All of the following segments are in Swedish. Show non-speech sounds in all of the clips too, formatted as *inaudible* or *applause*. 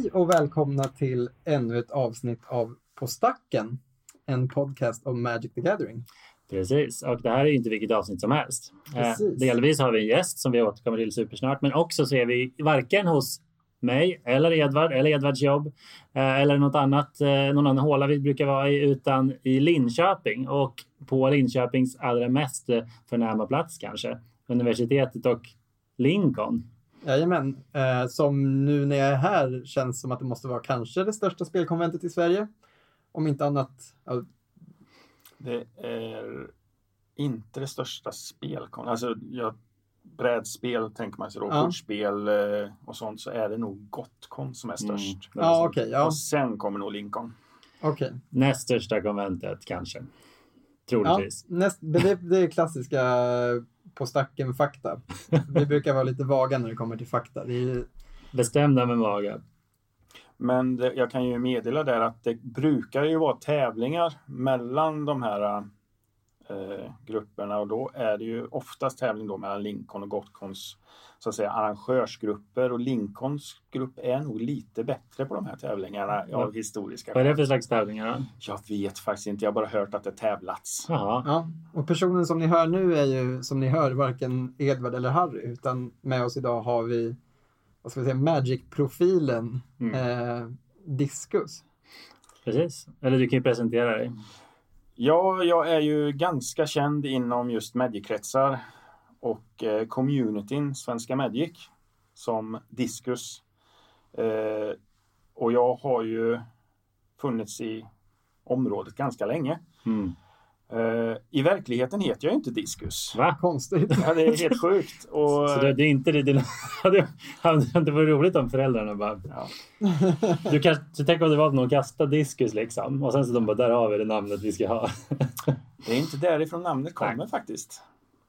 Hej och välkomna till ännu ett avsnitt av På stacken, en podcast om Magic the Gathering. Precis, och det här är inte vilket avsnitt som helst. Eh, Precis. delvis har vi en gäst som vi återkommer till supersnart, men också så är vi varken hos mig eller Edvard eller Edvards jobb eh, eller något annat, eh, någon annan håla vi brukar vara i, utan i Linköping och på Linköpings allra mest förnäma plats kanske, universitetet och Lincoln. Jajamän, eh, som nu när jag är här känns som att det måste vara kanske det största spelkonventet i Sverige. Om inte annat. Ja, Det är inte det största spelkon. Alltså, jag, brädspel tänker man sig då, Ja. kortspel eh, och sånt så är det nog Gotcon som är Mm. störst. ja okej. ja, Och sen kommer nog Lincoln. okej. Näst största konventet kanske, Ja, troligtvis. näst, det, det är klassiska På stacken-fakta. Vi brukar vara lite vaga när det kommer till fakta. Det är, ju- Bestämda med magen. Men det, jag kan ju meddela där att det brukar ju vara tävlingar mellan de här eh, grupperna och då är det ju oftast tävling då mellan Lincoln och Gotcons så att säga arrangörsgrupper och Lincolns grupp är nog lite bättre på de här tävlingarna av historiska Vad är det för slags tävlingar? Jag vet faktiskt inte, jag har bara hört att det tävlats. Jaha. ja. Och personen som ni hör nu är ju, som ni hör, varken Edvard eller Harry, utan med oss idag har vi, vad ska vi säga, Magic-profilen Mm. eh, Discus. Precis. Eller du kan ju presentera dig. Ja, jag är ju ganska känd inom just mediekretsar och eh, communityn Svenska Magic som Discus. Eh, och jag har ju funnits i området ganska länge. Mm. Eh, I verkligheten heter jag inte Discus. Va? Konstigt. Ja, det är helt *laughs* sjukt. Och, Så det, det är inte det, det *laughs* hade inte varit roligt om föräldrarna bara... ja. Du kanske, så tänk om det var att någon kastade diskus liksom och sen så de bara där har vi det namnet vi ska ha. *laughs* Det är inte därifrån namnet kommer Nej. faktiskt.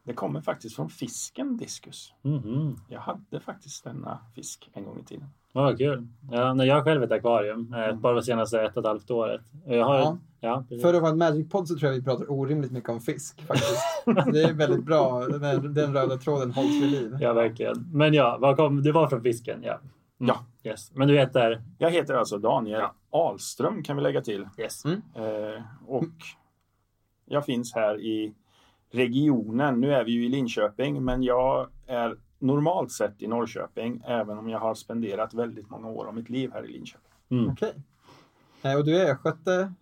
Det kommer faktiskt från fisken Discus. Mhm. Jag hade faktiskt denna fisk en gång i tiden. Ja, kul. Ja, när jag själv ett akvarium, eh, bara det senaste ett och ett halvt året. Jag har, Ja. ja. precis. För att vara en Magic-podd så tror jag vi pratar orimligt mycket om fisk faktiskt. Det är väldigt bra. Den, den röda tråden hålls vid liv. Ja, verkligen. Men ja, vad kom, det var från fisken, ja. Ja, Yes. Men du heter? jag heter alltså Daniel Ahlström kan vi lägga till. Yes. Mm. Eh, och jag finns här i regionen. Nu är vi ju i Linköping, men jag är normalt sett i Norrköping, även om jag har spenderat väldigt många år av mitt liv här i Linköping. Mm. Okej. Eh, Och du är östgöte?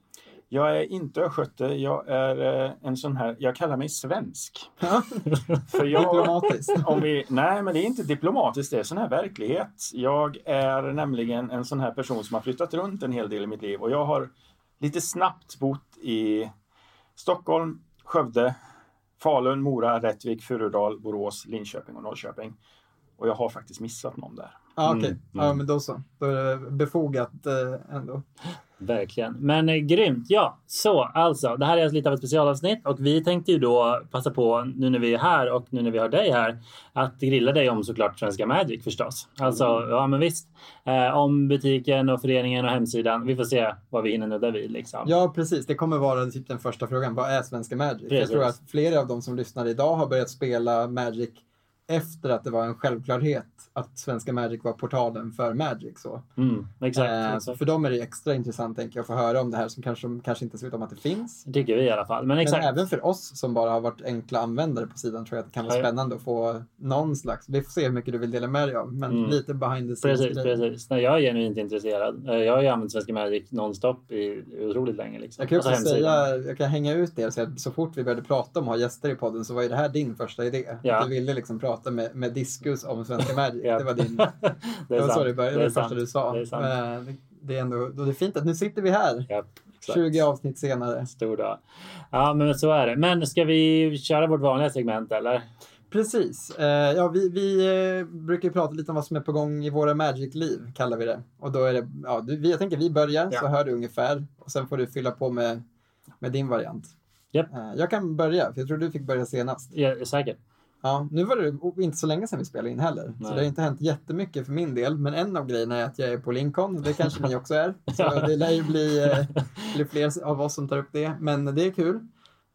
Jag är inte östgöte, jag är eh, en sån här, jag kallar mig svensk. *laughs* För jag, diplomatiskt. *laughs* om vi, nej, men det är inte diplomatiskt, det är sån här verklighet. Jag är nämligen en sån här person som har flyttat runt en hel del i mitt liv och jag har lite snabbt bott i Stockholm, Skövde, Falun, Mora, Rättvik, Furudal, Borås, Linköping och Norrköping. Och jag har faktiskt missat någon där. Ja, okej. Mm, Ja, men då så. Då är det befogat eh, ändå. Verkligen. Men eh, grymt. Ja, så alltså. Det här är alltså lite av ett specialavsnitt och vi tänkte ju då passa på nu när vi är här och nu när vi har dig här att grilla dig om såklart Svenska Magic förstås. Alltså, ja men visst. Eh, om butiken och föreningen och hemsidan. Vi får se vad vi hinner nudda vid liksom. Ja, precis. Det kommer vara typ den första frågan. Vad är Svenska Magic? Jag Precis. tror att flera av de som lyssnar idag har börjat spela Magic efter att det var en självklarhet att Svenska Magic var portalen för Magic. Så. Mm, exakt. Eh, exakt. för dem är det extra intressant tänker jag, att få höra om det här som kanske, som kanske inte ser ut om att det finns. Det tycker vi i alla fall. Men exakt. Men även för oss som bara har varit enkla användare på sidan tror jag att det kan vara Ja, spännande att få någon slags, vi får se hur mycket du vill dela med dig av, men Mm. lite behind the scenes. Precis, precis. Nej, jag är genuint intresserad. Eh, Jag har ju använt Svenska Magic nonstop i otroligt länge. Liksom. Jag kan Och så också hemsidan. säga, jag kan hänga ut det och säga att så fort vi började prata om att ha gäster i podden så var ju det här din första idé. Ja. Att du ville liksom prata med, med Discus om Svenska Magic. Ja. Det var din, det *laughs* det är var så sant. det började, det det första du sa. Det är sant. Men det, det är ändå, då är det fint att nu sitter vi här, Ja, exakt. 20 avsnitt senare. Stor dag. Ja, men så är det. Men ska vi köra vårt vanliga segment eller? Precis. Eh, ja, vi vi eh, brukar prata lite om vad som är på gång i våra Magic-liv, kallar vi det. Och då är det, ja, du, jag tänker vi börjar, Ja. så hör du ungefär. Och sen får du fylla på med, med din variant. Eh, jag kan börja, för jag tror du fick börja senast. Ja, säkert. Ja, nu var det inte så länge sedan vi spelade in heller. Så Nej. det har inte hänt jättemycket för min del. Men en av grejerna är att jag är på Lincoln. Det kanske ni också är. Så det lär ju bli, eh, bli fler av oss som tar upp det. Men det är kul.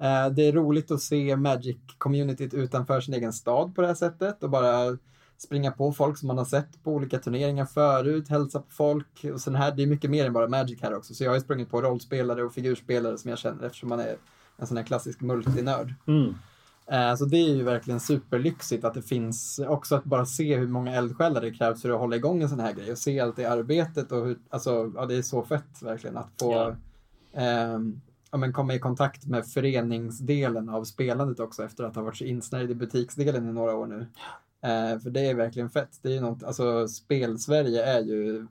Eh, Det är roligt att se Magic-communityt utanför sin egen stad på det här sättet och bara springa på folk som man har sett på olika turneringar förut, hälsa på folk. Och sen här, det är mycket mer än bara Magic här också. Så jag har ju sprungit på rollspelare och figurspelare som jag känner eftersom man är en sån här klassisk multinörd. Mm. Eh, Så det är ju verkligen superlyxigt att det finns, också att bara se hur många eldsjälar det krävs för att hålla igång en sån här grej och se allt det arbetet och hur, alltså, ja det är så fett verkligen att få Ja. ehm, ja, men komma i kontakt med föreningsdelen av spelandet också efter att ha varit så insnärjd i butiksdelen i några år nu. Eh, för det är verkligen fett. Det är något, alltså spel-Sverige är ju,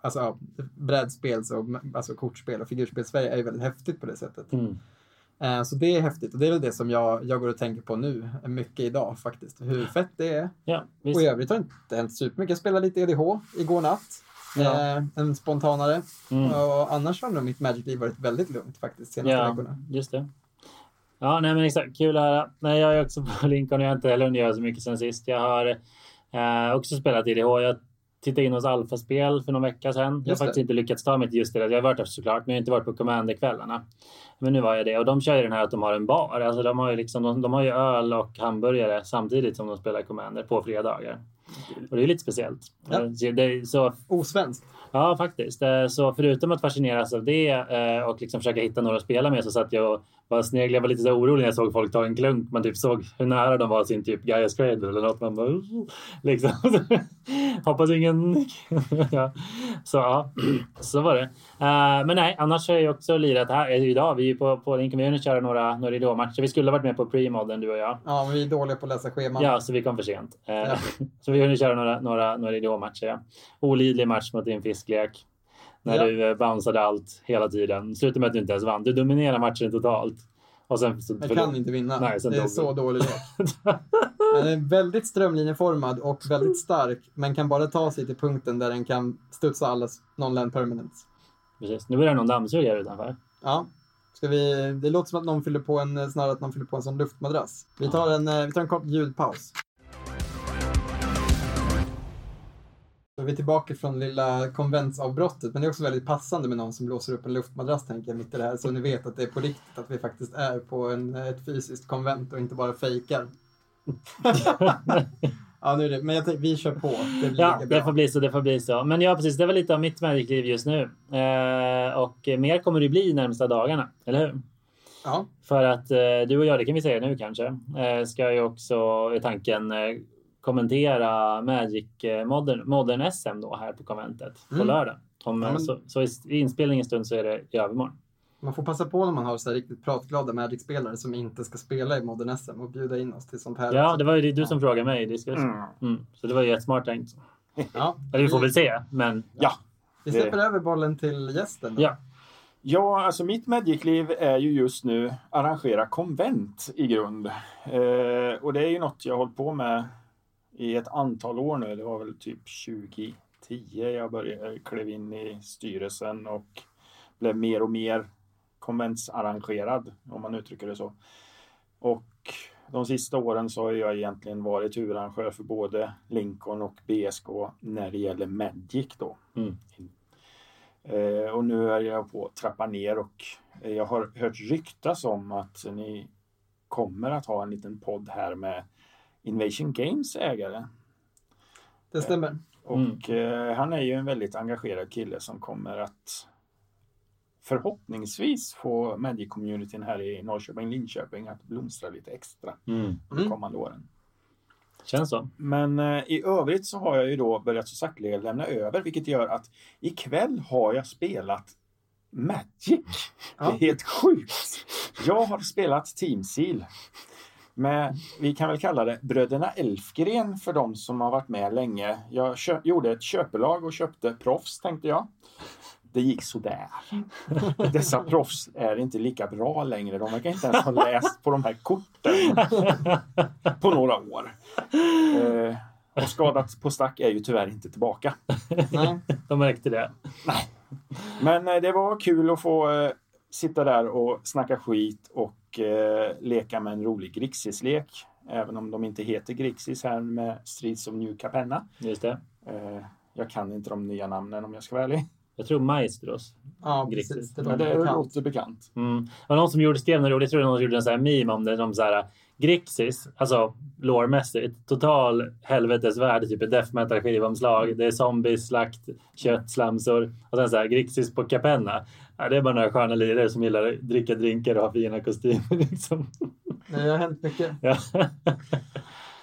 alltså ja, brädspels och alltså kortspel och figurspel-Sverige är ju väldigt häftigt på det sättet. Mm. Eh, Så det är häftigt och det är väl det som jag, jag går och tänker på nu, mycket idag faktiskt. Hur fett det är. Ja, visst. Och i övrigt har det inte hänt supermycket. Jag spelade lite EDH igår natt. Ja. Eh, en spontanare. Mm. Och annars har nog mitt Magic-liv varit väldigt lugnt faktiskt senaste Ja, veckorna. just det. Ja, nej men exakt. Kul att höra. Nej, jag är också på *laughs* Lincoln och jag har inte heller hunnit göra så mycket sen sist. Jag har eh, också spelat IDH. Jag tittade in hos Alfa-spel för någon vecka sedan. Jag har faktiskt inte lyckats ta mig till just det. Jag har varit där såklart, men jag har inte varit på Commander-kvällarna. Men nu var jag det och de kör ju den här att de har en bar. Alltså de har ju liksom, de, de har ju öl och hamburgare samtidigt som de spelar Commander på fredagar. Och det är lite speciellt. Ja. Eh, det, så Osvenskt. Ja, faktiskt. Eh, Så förutom att fascineras av det eh, och liksom försöka hitta några att spela med så satt jag och bara sneglade. Jag var lite så orolig när jag såg folk ta en klunk. Man typ såg hur nära de var sin typ Gaia Cradle eller något. Man bara, "Uh", liksom. *laughs* Hoppas ingen... *laughs* ja. Så ja, *clears throat* så var det. Eh, Men nej, annars har jag också lirat här eh, idag. Vi är ju på, på Lincoln Community köra några, några idolmatcher. Vi skulle ha varit med på pre-modden du och jag. Ja, men vi är dåliga på att läsa scheman. Ja, så vi kom för sent. Eh, Ja. *laughs* så vi kunde köra några, några, några idolmatcher. Ja. Olidlig match mot din fisklek. När Ja. du eh, bounceade allt hela tiden. Slutade med att du inte ens vann. Du dominerade matchen totalt. Och sen så Jag kan inte vinna. Nej, det är dog så dålig lek. *laughs* Den är väldigt strömlinjeformad och väldigt stark, men kan bara ta sig till punkten där den kan studsa alla non-land permanents. Precis. Nu börjar någon dammsuga här utanför. Ja. Ska vi, det låter som att någon fyller på en, snarare att någon fyller på en sån luftmadrass. Vi tar en, eh, vi tar en kort ljudpaus. Då är vi tillbaka från lilla konventsavbrottet, men det är också väldigt passande med någon som blåser upp en luftmadrass tänker jag mitt i det här, så ni vet att det är på riktigt, att vi faktiskt är på en, ett fysiskt konvent och inte bara fejkar. *laughs* ja, nu är det, men tänkte, vi kör på. Det blir Ja, det får bli så. Det får bli så. Men ja, precis. Det var lite av mitt Magic-liv just nu. Eh, och mer kommer det bli närmsta dagarna, eller hur? Ja, För att eh, du och jag, det kan vi säga nu kanske, eh, ska ju också i tanken eh, kommentera Magic eh, Modern, Modern SM då här på konventet på Mm. lördag. Om, Ja, men- så, så i, i inspelningens stund så är det i övermorgon. man får passa på när man har så här riktigt pratglada Magic-spelare som inte ska spela i Modern SM och bjuda in oss till sånt här. Ja, det var ju du som frågade mig. Det ska, Mm. mm. Så det var ju jättesmart tänkt. Ja, Eller vi får väl se, men Ja. Vi släpper över bollen till gästen. Då. ja. Ja, alltså mitt Magic-liv är ju just nu arrangera konvent i grund. Eh, och det är ju något jag har hållit på med i ett antal år nu. Det var väl typ 2010 jag började, klev in i styrelsen och blev mer och mer konventsarrangerad, om man uttrycker det så. Och de sista åren så har jag egentligen varit huvudarrangör för både Lincoln och BSK när det gäller Magic då. Mm. Eh, och nu är jag på att trappa ner och jag har hört ryktas om att ni kommer att ha en liten podd här med Invasion Games ägare. Det stämmer. Och eh, han är ju en väldigt engagerad kille som kommer att förhoppningsvis få Magic-communityn här i Norrköping, Linköping att blomstra lite extra Mm. de Mm. kommande åren. Känns så. Men eh, i övrigt så har jag ju då börjat så sakteliga lämna över, vilket gör att ikväll har jag spelat Magic. Ja. Det är helt sjukt. Jag har spelat Team Seal. Med, vi kan väl kalla det Bröderna Elfgren för de som har varit med länge. Jag gjorde ett köpelag och köpte proffs tänkte jag. Det gick sådär. *laughs* Dessa proffs är inte lika bra längre. De verkar inte ens ha läst på de här korten *laughs* på några år. Eh, och skadat på stack är ju tyvärr inte tillbaka. Nej. De märkte det. Men eh, det var kul att få eh, sitta där och snacka skit och eh, leka med en rolig Grixis-lek. Även om de inte heter Grixis här med Streets of New Capenna. Just det. Eh, jag kan inte de nya namnen om jag ska vara ärlig. Jag tror Maestros. Ja, Grixis. precis. Det Men låter det låter bekant. Mm. Det var någon som gjorde, skrev något roligt. Jag tror någon som gjorde en sån här meme om det. De så här, Grixis, alltså lårmässigt, total helvetesvärld, typ ett death metal skivomslag. Det är zombies, slakt, kött, slamsor och sen så här Grixis på Capenna. Ja, det är bara några sköna lirare som gillar att dricka drinkar och ha fina kostymer. *laughs* Liksom. Det har hänt mycket. Ja. *laughs*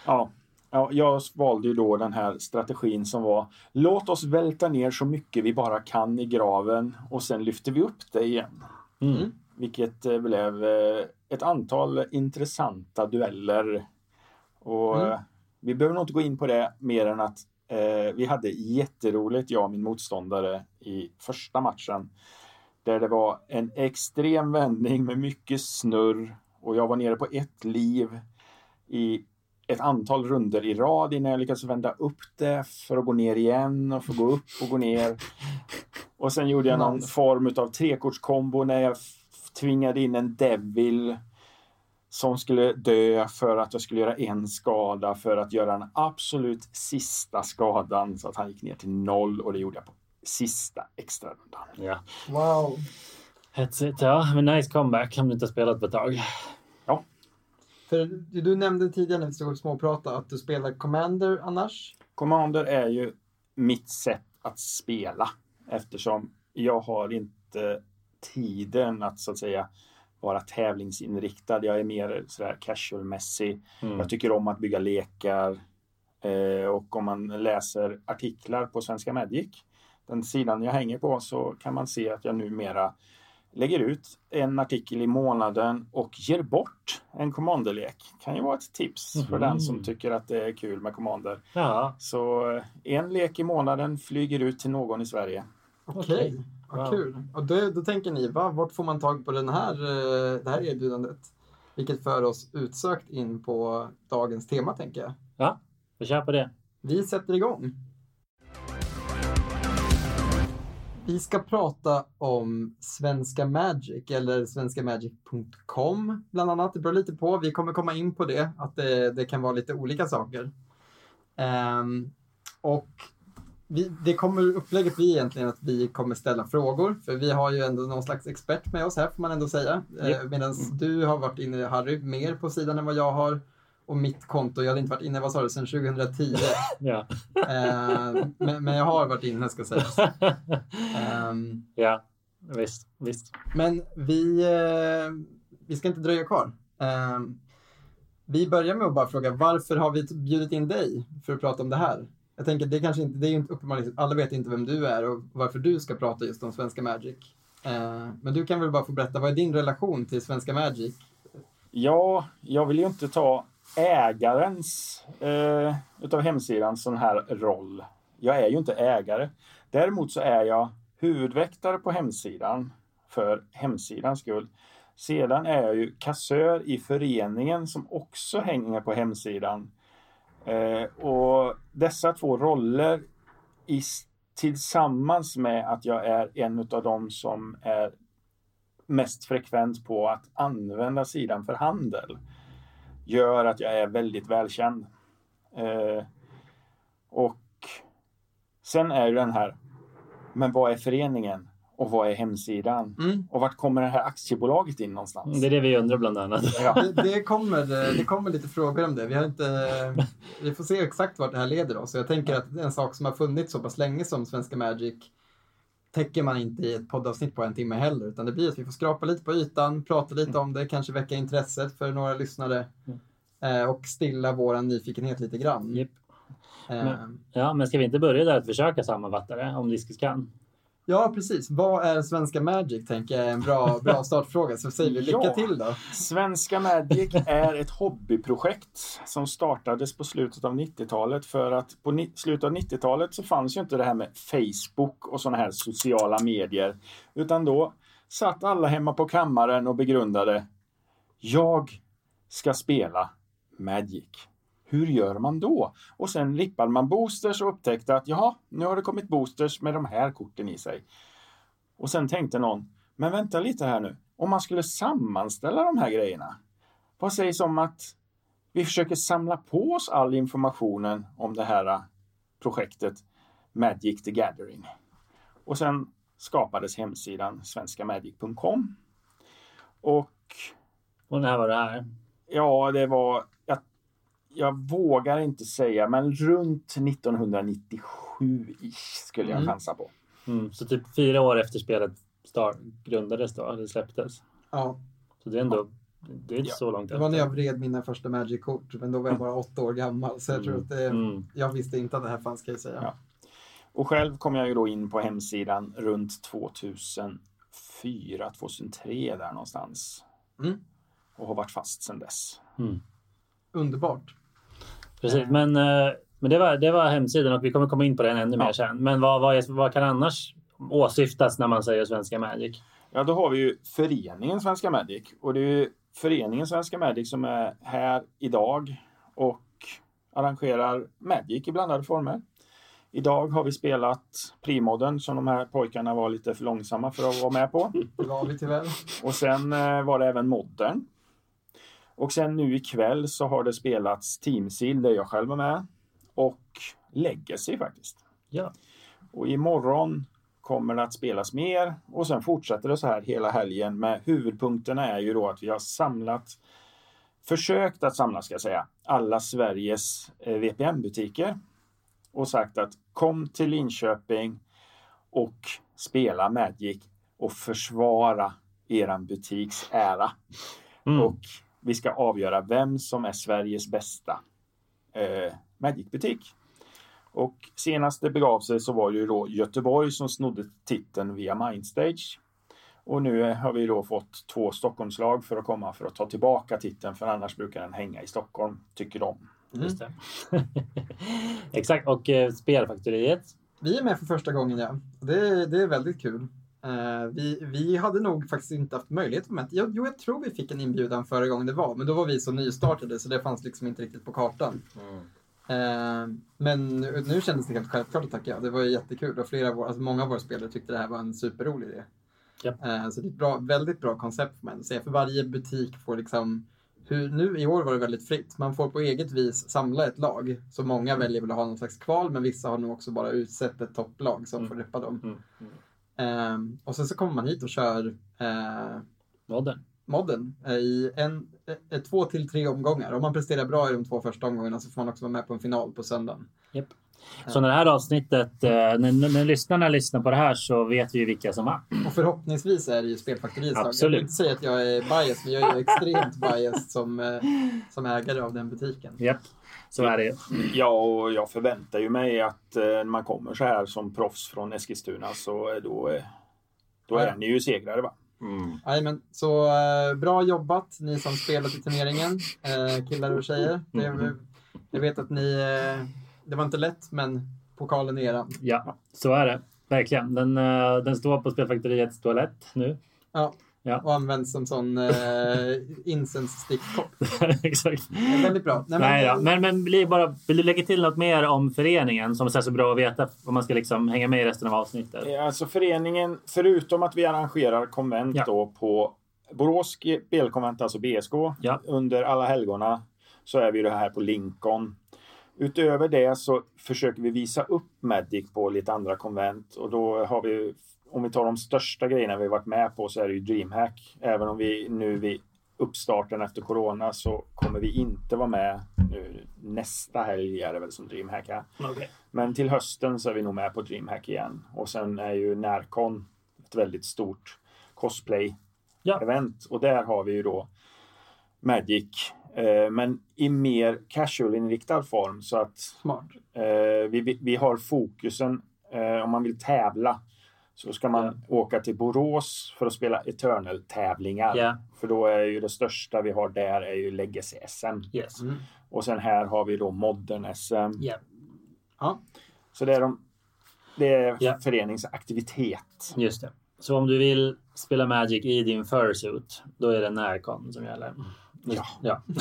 Ja. Ja, jag valde ju då den här strategin som var låt oss välta ner så mycket vi bara kan i graven och sen lyfter vi upp det igen. Mm. Vilket eh, blev eh, ett antal intressanta dueller. Och Mm. eh, vi behöver nog inte gå in på det mer än att eh, vi hade jätteroligt, jag och min motståndare, i första matchen. Där det var en extrem vändning med mycket snurr och jag var nere på ett liv i ett antal runder i rad innan jag lyckades vända upp det för att gå ner igen och få gå upp och gå ner. Och sen gjorde jag någon Nice. form av trekortskombo när jag tvingade in en Devil som skulle dö för att jag skulle göra en skada för att göra den absolut sista skadan så att han gick ner till noll och det gjorde jag på sista extra rundan. ja. Wow. That's it. Ja, men nice comeback om du inte har spelat på ett tag. För du, du nämnde tidigare när vi stod och småpratade att du spelar Commander annars. Commander är ju mitt sätt att spela eftersom jag har inte tiden att så att säga vara tävlingsinriktad. Jag är mer sådär casualmässig. Mm. Jag tycker om att bygga lekar. Eh, och om man läser artiklar på Svenska Magic, den sidan jag hänger på, så kan man se att jag numera lägger ut en artikel i månaden och ger bort en commanderlek. Kan ju vara ett tips för Mhm. den som tycker att det är kul med commander. Ja, Så eh, en lek i månaden flyger ut till någon i Sverige. Okej, Okej. vad Wow. kul. Och då, då tänker ni, va, vart får man tag på den här, eh, det här erbjudandet? Vilket för oss utsökt in på dagens tema, tänker jag. ja. Vi kör på det. Vi sätter igång. Vi ska prata om Svenska Magic eller svenskamagic.com bland annat. Det beror lite på. Vi kommer komma in på det, att det, det kan vara lite olika saker. Ehm, och vi, det kommer upplägget bli egentligen att vi kommer ställa frågor, för vi har ju ändå någon slags expert med oss här får man ändå säga. Japp. Eh, Medan du har varit inne, Harry, mer på sidan än vad jag har. Och mitt konto, jag hade inte varit inne, vad sa du, sedan 2010. *laughs* Ja. Eh, men, men jag har varit inne ska sägas. Ehm, ja, visst. visst. men vi, eh, vi ska inte dröja kvar. Ehm, vi börjar med att bara fråga varför har vi bjudit in dig för att prata om det här? Jag tänker det kanske inte, det är ju inte uppenbarligen, alla vet inte vem du är och varför du ska prata just om Svenska Magic. Eh, men du kan väl bara få berätta, vad är din relation till Svenska Magic? Ja, jag vill ju inte ta ägarens eh, utav hemsidan sån här roll. Jag är ju inte ägare. Däremot så är jag huvudväktare på hemsidan för hemsidans skull. Sedan är jag ju kassör i föreningen som också hänger på hemsidan. Eh, och dessa två roller i, tillsammans med att jag är en av dem som är mest frekvent på att använda sidan för handel gör att jag är väldigt välkänd. Eh, och sen är ju den här, men vad är föreningen? Och vad är hemsidan? Mm. Och vart kommer det här aktiebolaget in någonstans? Det är det vi undrar bland annat. Ja. Det, det, kommer, det kommer lite frågor om det. Vi, har inte, vi får se exakt vart det här leder oss. Jag tänker att en sak som har funnits så pass länge som Svenska Magic täcker man inte i ett poddavsnitt på en timme heller. Utan det blir att vi får skrapa lite på ytan, prata lite om det, kanske väcka intresset för några lyssnare. eh, Och stilla vår nyfikenhet lite grann. Japp. Eh, Ja, men ska vi inte börja där att försöka sammanfatta det om Diskus kan? Ja, precis. Vad är Svenska Magic, tänker jag är en bra, bra startfråga. Så säger vi lycka Ja. till då. Svenska Magic är ett hobbyprojekt som startades på slutet av 90-talet för att på slutet av 90-talet så fanns ju inte det här med Facebook och sådana här sociala medier. Utan då satt alla hemma på kammaren och begrundade Jag ska spela Magic. Hur gör man då? Och sen rippade man boosters och upptäckte att jaha, nu har det kommit boosters med de här korten i sig. Och sen tänkte någon, men vänta lite här nu. Om man skulle sammanställa de här grejerna. Vad sägs om att vi försöker samla på oss all informationen om det här eh, projektet Magic the Gathering. Och sen skapades hemsidan svenskamagic.com. Och Och när var det här? Ja, det var... Jag, vågar inte säga, men runt 1997 skulle jag Mm. chansa på. Mm. Så typ fyra år efter spelet start, grundades då, eller släpptes. Ja, Så det är ändå, det är inte Ja. så långt det var när jag efter. vred mina första Magic-kort, men då var jag bara åtta år gammal. Så jag tror att det, Mm. jag visste inte att det här fanns kan jag säga. Ja. Och själv kom jag ju då in på hemsidan runt 2004, 2003 där någonstans. Mm. Och har varit fast sedan dess. Mm. Underbart. Precis, men, eh, men det, var, det var hemsidan och vi kommer komma in på den ännu Ja. mer sen. Men vad, vad, vad kan annars åsyftas när man säger Svenska Magic? Ja, då har vi ju föreningen Svenska Magic. Och det är ju föreningen Svenska Magic som är här idag och arrangerar Magic i blandade former. Idag har vi spelat Primodden som de här pojkarna var lite för långsamma för att vara med på. Det var vi tyvärr. Och sen eh, var det även Modern. Och sen nu ikväll så har det spelats Team Seal där jag själv var med. Och Legacy faktiskt. Ja. Och imorgon kommer det att spelas mer och sen fortsätter det så här hela helgen med huvudpunkterna är ju då att vi har samlat försökt att samla ska jag säga alla Sveriges eh, VPN-butiker och sagt att kom till Linköping och spela Magic och försvara eran butiks ära. Mm. Och vi ska avgöra vem som är Sveriges bästa eh, Magic-butik. Och senast det begav sig så var det ju då Göteborg som snodde titeln via Mindstage. Och nu har vi då fått två Stockholmslag för att komma för att ta tillbaka titeln för annars brukar den hänga i Stockholm, tycker de. Just det. *laughs* Exakt, och eh, Spelfaktoriet. Vi är med för första gången, ja. Det, det är väldigt kul. Eh, vi, vi hade nog faktiskt inte haft möjlighet att. Jo, jag tror vi fick en inbjudan förra gången det var, men då var vi så nystartade så det fanns liksom inte riktigt på kartan. Eh, men nu, nu kändes det helt självklart att tacka ja. Det var ju jättekul och flera av våra, alltså många av våra spelare tyckte det här var en superrolig idé. Ja. Eh, så det är ett bra, väldigt bra koncept får man säga. För varje butik får liksom hur, nu i år var det väldigt fritt. Man får på eget vis samla ett lag. Så många väljer väl att ha någon slags kval, men vissa har nog också bara utsett ett topplag som Mm. får reppa dem. Mm. Ehm, och sen så kommer man hit och kör eh, Modern. modden eh, i en, eh, två till tre omgångar. Om man presterar bra i de två första omgångarna så får man också vara med på en final på söndagen. Japp. Så när det här avsnittet, när, när, lyssnarna lyssnar på det här så vet vi ju vilka som vann. Och förhoppningsvis är det ju Spelfaktoriets lag. Jag vill inte säga att jag är biased, men jag är extremt biased som, som ägare av den butiken. Japp, så är det. Ja, och jag förväntar ju mig att eh, när man kommer så här som proffs från Eskilstuna så eh, då, eh, då är ni ju segrare va? Jajamän, så eh, bra jobbat ni som spelat i turneringen, eh, killar och tjejer. Det, jag vet att ni, eh, det var inte lätt, men pokalen är eran. Ja, så är det. Verkligen. Den, eh, den står på Spelfaktoriets toalett nu. Ja. Ja. Och används som sån eh, incensstickkopp. *laughs* Exakt. Väldigt bra. Nej, men, Nej då. Men, men bli bara, vill du lägga till något mer om föreningen som är så bra att veta om man ska liksom hänga med i resten av avsnittet? Eh, Alltså föreningen, förutom att vi arrangerar konvent Ja. då på Borås spelkonvent, alltså BSK, Ja. under alla helgorna så är vi det här på Lincoln. Utöver det så försöker vi visa upp Magic på lite andra konvent och då har vi, om vi tar de största grejerna vi varit med på så är det ju DreamHack. Även om vi nu vid uppstarten efter Corona så kommer vi inte vara med nu. Nästa helg är det väl som DreamHack är. Okej. Men till hösten så är vi nog med på DreamHack igen. Och sen är ju Närcon ett väldigt stort cosplay-event. Ja. Och där har vi ju då Magic. Eh, men i mer casual-inriktad form. Så att eh, vi, vi, vi har fokusen, eh, om man vill tävla, så ska man åka till Borås för att spela Eternal-tävlingar. Ja. För då är ju det största vi har där är ju Legacy SM. Yes. Mm. Och sen här har vi då Modern SM. Ja. Ja. Så det är, de, det är Ja. föreningsaktivitet. Just det. Så om du vill spela Magic i din fursuit, då är det Närcon som gäller. Ja. ja. *laughs*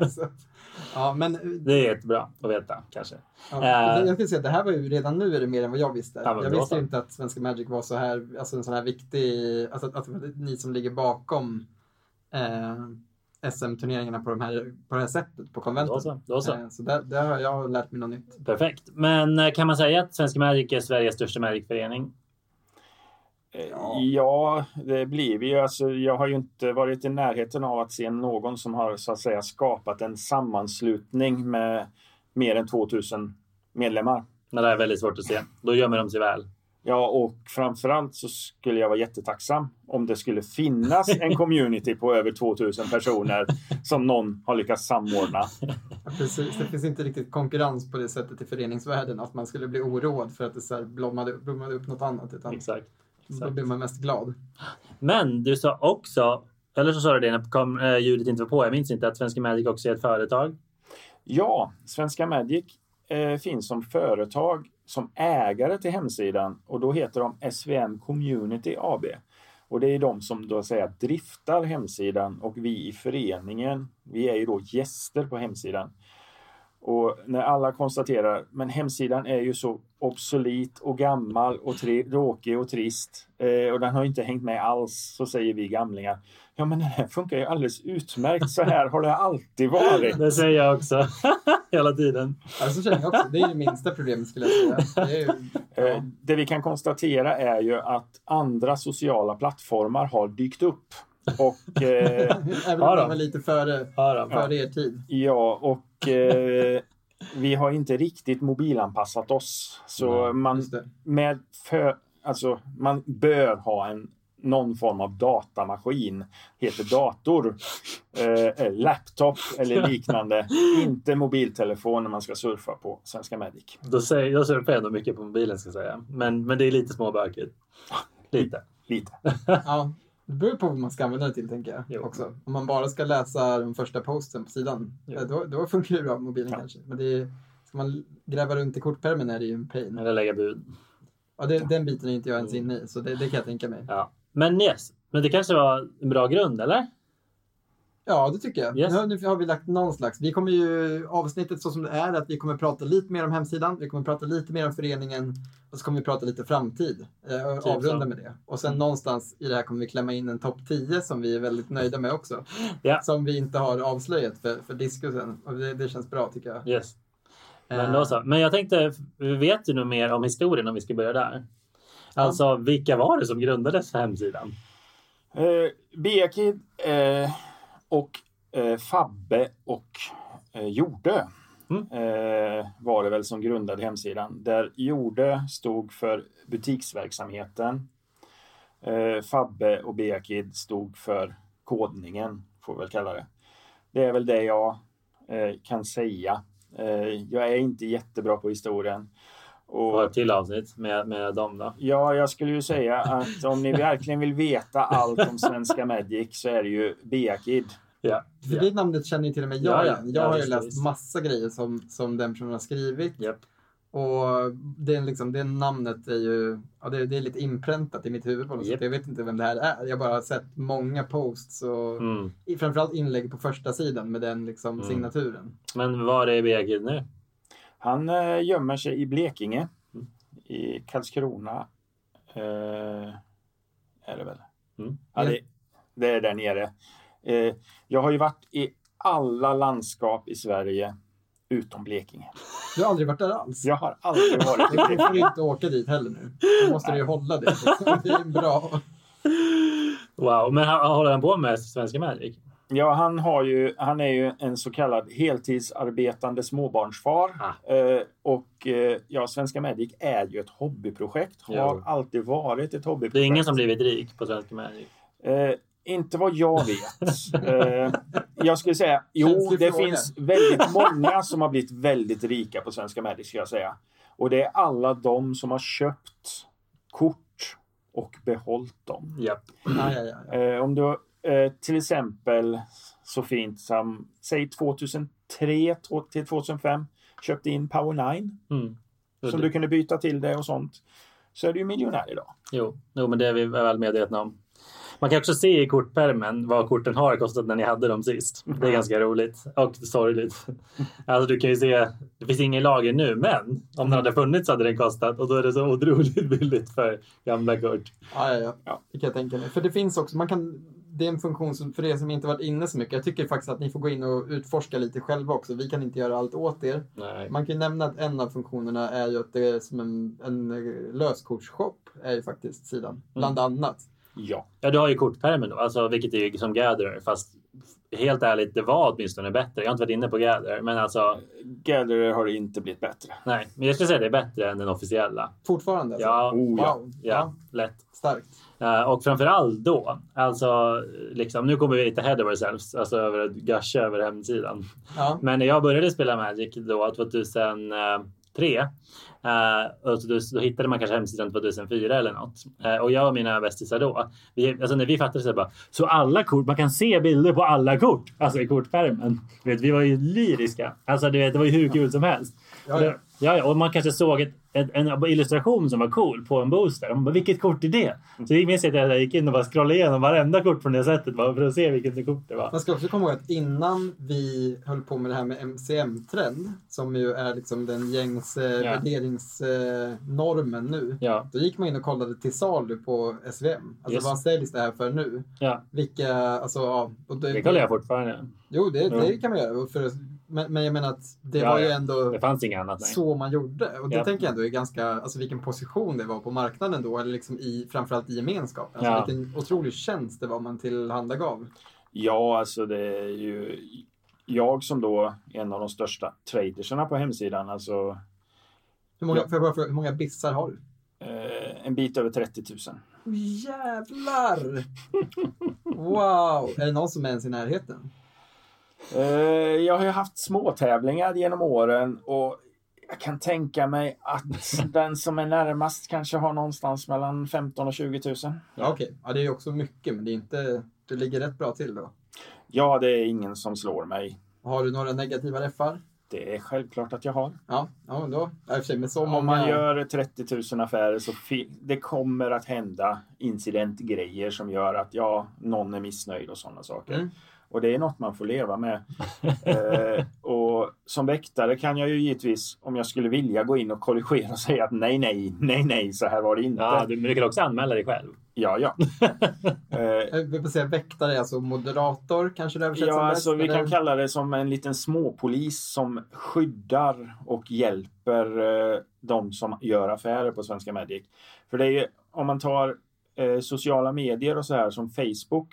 *laughs* ja, men Det är jättebra att veta kanske. ja, Eh. jag skulle säga att det här var ju redan nu är det mer än vad jag visste. Ja, jag visste inte att Svenska Magic var så här, alltså en sån här viktig, alltså att, att ni som ligger bakom eh, SM-turneringarna på, de här, på det här sättet på konventet. Då så. Då så. Eh, så där, där har jag lärt mig något nytt. Perfekt. Men eh, kan man säga att Svenska Magic är Sveriges största Magic-förening? Ja. ja, det blir vi ju. Alltså, jag har ju inte varit i närheten av att se någon som har så att säga skapat en sammanslutning med mer än 2000 medlemmar. Men det är väldigt svårt att se. Då gömmer de sig väl. Ja, och framförallt så skulle jag vara jättetacksam om det skulle finnas en *laughs* community på över 2000 personer som någon har lyckats samordna. *laughs* Ja, precis, det finns inte riktigt konkurrens på det sättet i föreningsvärlden att man skulle bli oroad för att det så här blommade, blommade upp något annat. Utan Exakt. Då blir man mest glad. Men du sa också, eller så sa du det när kom, eh, ljudet inte var på, jag minns inte, att Svenska Magic också är ett företag. Ja, Svenska Magic eh, finns som företag som ägare till hemsidan och då heter de SVM Community AB. Och det är de som då säger driftar hemsidan och vi i föreningen, vi är ju då gäster på hemsidan. Och när alla konstaterar, men hemsidan är ju så obsolit och gammal och tråkig och trist eh, och den har inte hängt med alls, så säger vi gamlingar. Ja, men den här funkar ju alldeles utmärkt. Så här har det alltid varit. Det säger jag också. *laughs* Hela tiden. Ja, så känner jag också. Det är det minsta problemet skulle jag säga. Det, ju, ja. Eh, det vi kan konstatera är ju att andra sociala plattformar har dykt upp. Och, eh, *laughs* Även om de var lite före, ja, före er tid. Ja, och eh, vi har inte riktigt mobilanpassat oss. Så Nej, man, med för, alltså, man bör ha en någon form av datamaskin, heter dator, eh, laptop eller *laughs* liknande. inte mobiltelefon när man ska surfa på Svenska Medic. Då, säger, jag surfar ändå mycket på mobilen ska jag säga. Men, men det är lite småbökigt. Lite. lite. ja, det beror på vad man ska använda det till tänker jag. Jo. Också. Om man bara ska läsa den första posten på sidan, eh, då, då funkar det bra på mobilen ja. kanske. Men det är, ska man gräva runt i kortpärmen är det ju en pain. Eller lägga bud. Ja, det, den biten är inte jag ens inne i, så det, det kan jag tänka mig. Ja. Men yes, men det kanske var en bra grund, eller? Ja, det tycker jag. Yes. Nu, nu har vi lagt någon slags. Vi kommer ju, avsnittet så som det är, att vi kommer prata lite mer om hemsidan, vi kommer prata lite mer om föreningen och så kommer vi prata lite framtid. Eh, typ avrunda med det. Och sen mm. någonstans i det här kommer vi klämma in en topp 10 som vi är väldigt nöjda med också. Yeah. Som vi inte har avslöjat för, för diskusen. Och det, det känns bra tycker jag. Yes. Men, då så. Men jag tänkte, vet du nog mer om historien om vi ska börja där? Alltså, vilka var det som grundades hemsidan? Eh, Beakid eh, och eh, Fabbe och eh, Jordö mm. eh, var det väl som grundade hemsidan. Där Jordö stod för butiksverksamheten. Eh, Fabbe och Beakid stod för kodningen, får vi väl kalla det. Det är väl det jag eh, kan säga. Eh, jag är inte jättebra på historien. Och ett till avsnitt med, med dem då? Ja, jag skulle ju säga att om ni verkligen vill veta allt om Svenska Magic så är det ju Beakid. Ja. För det namnet känner ju till och med jag igen. Jag har ju läst massa grejer som, som den personen har skrivit. Yep. Och det, liksom, det namnet är ju ja, det, det är lite inpräntat i mitt huvud på något yep. sätt. Jag vet inte vem det här är. Jag har bara sett många posts och mm. framförallt inlägg på första sidan med den liksom, mm. signaturen. Men var är Beakid nu? Han eh, gömmer sig i Blekinge. Mm. I Karlskrona. Eh, är det väl? Mm. Ja, det, det, är där nere. Eh, jag har ju varit i alla landskap i Sverige utom Blekinge. Du har aldrig varit där alls? Jag har aldrig varit i *laughs* Blekinge. Du får inte åka dit heller nu. Då måste du ju hålla det. Det är bra. Wow, men håller han på med Svenska Magic? Ja, han, har ju, han är ju en så kallad heltidsarbetande småbarnsfar. Ah. Eh, och eh, ja, Svenska Medic är ju ett hobbyprojekt. Har jo. alltid varit ett hobbyprojekt. Det är ingen som blivit rik på Svenska Medic? Eh, inte vad jag vet. *laughs* eh, jag skulle säga, jo, det finns väldigt många som har blivit väldigt rika på Svenska Medic, ska jag säga. Och det är alla de som har köpt kort och behållit dem. Yep. Ja, ja, ja. Om du Eh, till exempel så fint som, säg 2003 till 2005, köpte in Power 9. Mm. Som du kunde byta till det och sånt. Så är du ju miljonär idag. Jo, jo men det är vi väl medvetna om. Man kan också se i kortpärmen vad korten har kostat när ni hade dem sist. Det är ganska roligt och sorgligt. *laughs* Alltså du kan ju se, det finns ingen lager nu, men om den hade funnits hade den kostat och då är det så otroligt *laughs* billigt för gamla kort. Ja, ja, ja. ja. det kan jag tänka mig. För det finns också, man kan det är en funktion som för er som inte varit inne så mycket. Jag tycker faktiskt att ni får gå in och utforska lite själva också. Vi kan inte göra allt åt er. Nej. Man kan ju nämna att en av funktionerna är ju att det är som en, en eh, löskortsshop är ju faktiskt sidan. Bland annat. Ja. Ja, du har ju kortpärmen då, alltså, vilket är ju som Gatherer. Fast helt ärligt, det var åtminstone bättre. Jag har inte varit inne på Gatherer, men alltså Gatherer har inte blivit bättre. nej. Men jag skulle säga det är bättre än den officiella. Fortfarande alltså? Ja, Oh, ja. Wow. ja, lätt. Starkt. Eh, och framförallt då, alltså liksom, nu kommer vi lite head of ourselves, alltså över att gusha över hemsidan. Ja. Men när jag började spela Magic då 2003 eh, och så då, då hittade man kanske hemsidan 2004 eller något. Eh, och jag och mina bästisar då, vi, alltså när vi fattade så bara, så alla kort, man kan se bilder på alla kort, alltså i kortpärmen. Du vet, vi var ju lyriska. Alltså du vet, det var ju hur kul som helst. Ja, ja. Ja, och man kanske såg ett, ett, en illustration som var cool på en booster. Och man bara, vilket kort är det? Så jag minns att jag gick in och bara scrollade igenom varenda kort från det sättet bara för att se vilket kort det var. Man ska också komma ihåg att innan vi höll på med det här med MCM-trend, som ju är liksom den gängse Ja. värderingsnormen nu. Ja, Då gick man in och kollade till salu på SVM. Alltså Yes. vad säljs det här för nu? ja. Vilka, alltså ja. Och det, det kollar jag fortfarande. Jo, det, det kan man göra. För, men, men jag menar att det Ja, var ju ändå Det fanns inget annat. Nej. så man gjorde. Och det Ja. tänker jag ändå är ganska, alltså vilken position det var på marknaden då, eller liksom i, framförallt i gemenskapen. Alltså Ja. vilken otrolig tjänst det var man tillhandagav. Ja, alltså det är ju jag som då är en av de största traderserna på hemsidan. Alltså Hur många, jag hur många bissar har du? eh, en bit över 30 000. Jävlar! *laughs* Wow! Är det någon som är ens i närheten? Eh, jag har ju haft små tävlingar genom åren och jag kan tänka mig att *laughs* den som är närmast kanske har någonstans mellan 15 och 20 000. Ja, okej. Ja, det är ju också mycket, men det är inte... Du ligger rätt bra till då. Ja, det är ingen som slår mig. Har du några negativa reffar? Det är självklart att jag har. Ja, ja då. Med så många... Om man gör 30 000 affärer så det kommer att hända incidentgrejer som gör att ja, någon är missnöjd och sådana saker. Mm. Och det är något man får leva med. eh, och som väktare kan jag ju givetvis, om jag skulle vilja, gå in och korrigera och säga att nej, nej, nej, nej, så här var det inte. Ja, du, men du kan också anmäla dig själv. Ja, ja. *laughs* eh, Jag vill säga väktare, alltså moderator kanske det översätts ja, som alltså bäst, vi kan kalla det som en liten småpolis som skyddar och hjälper eh, de som gör affärer på Svenska Magic. För det är ju, om man tar eh, sociala medier och så här som Facebook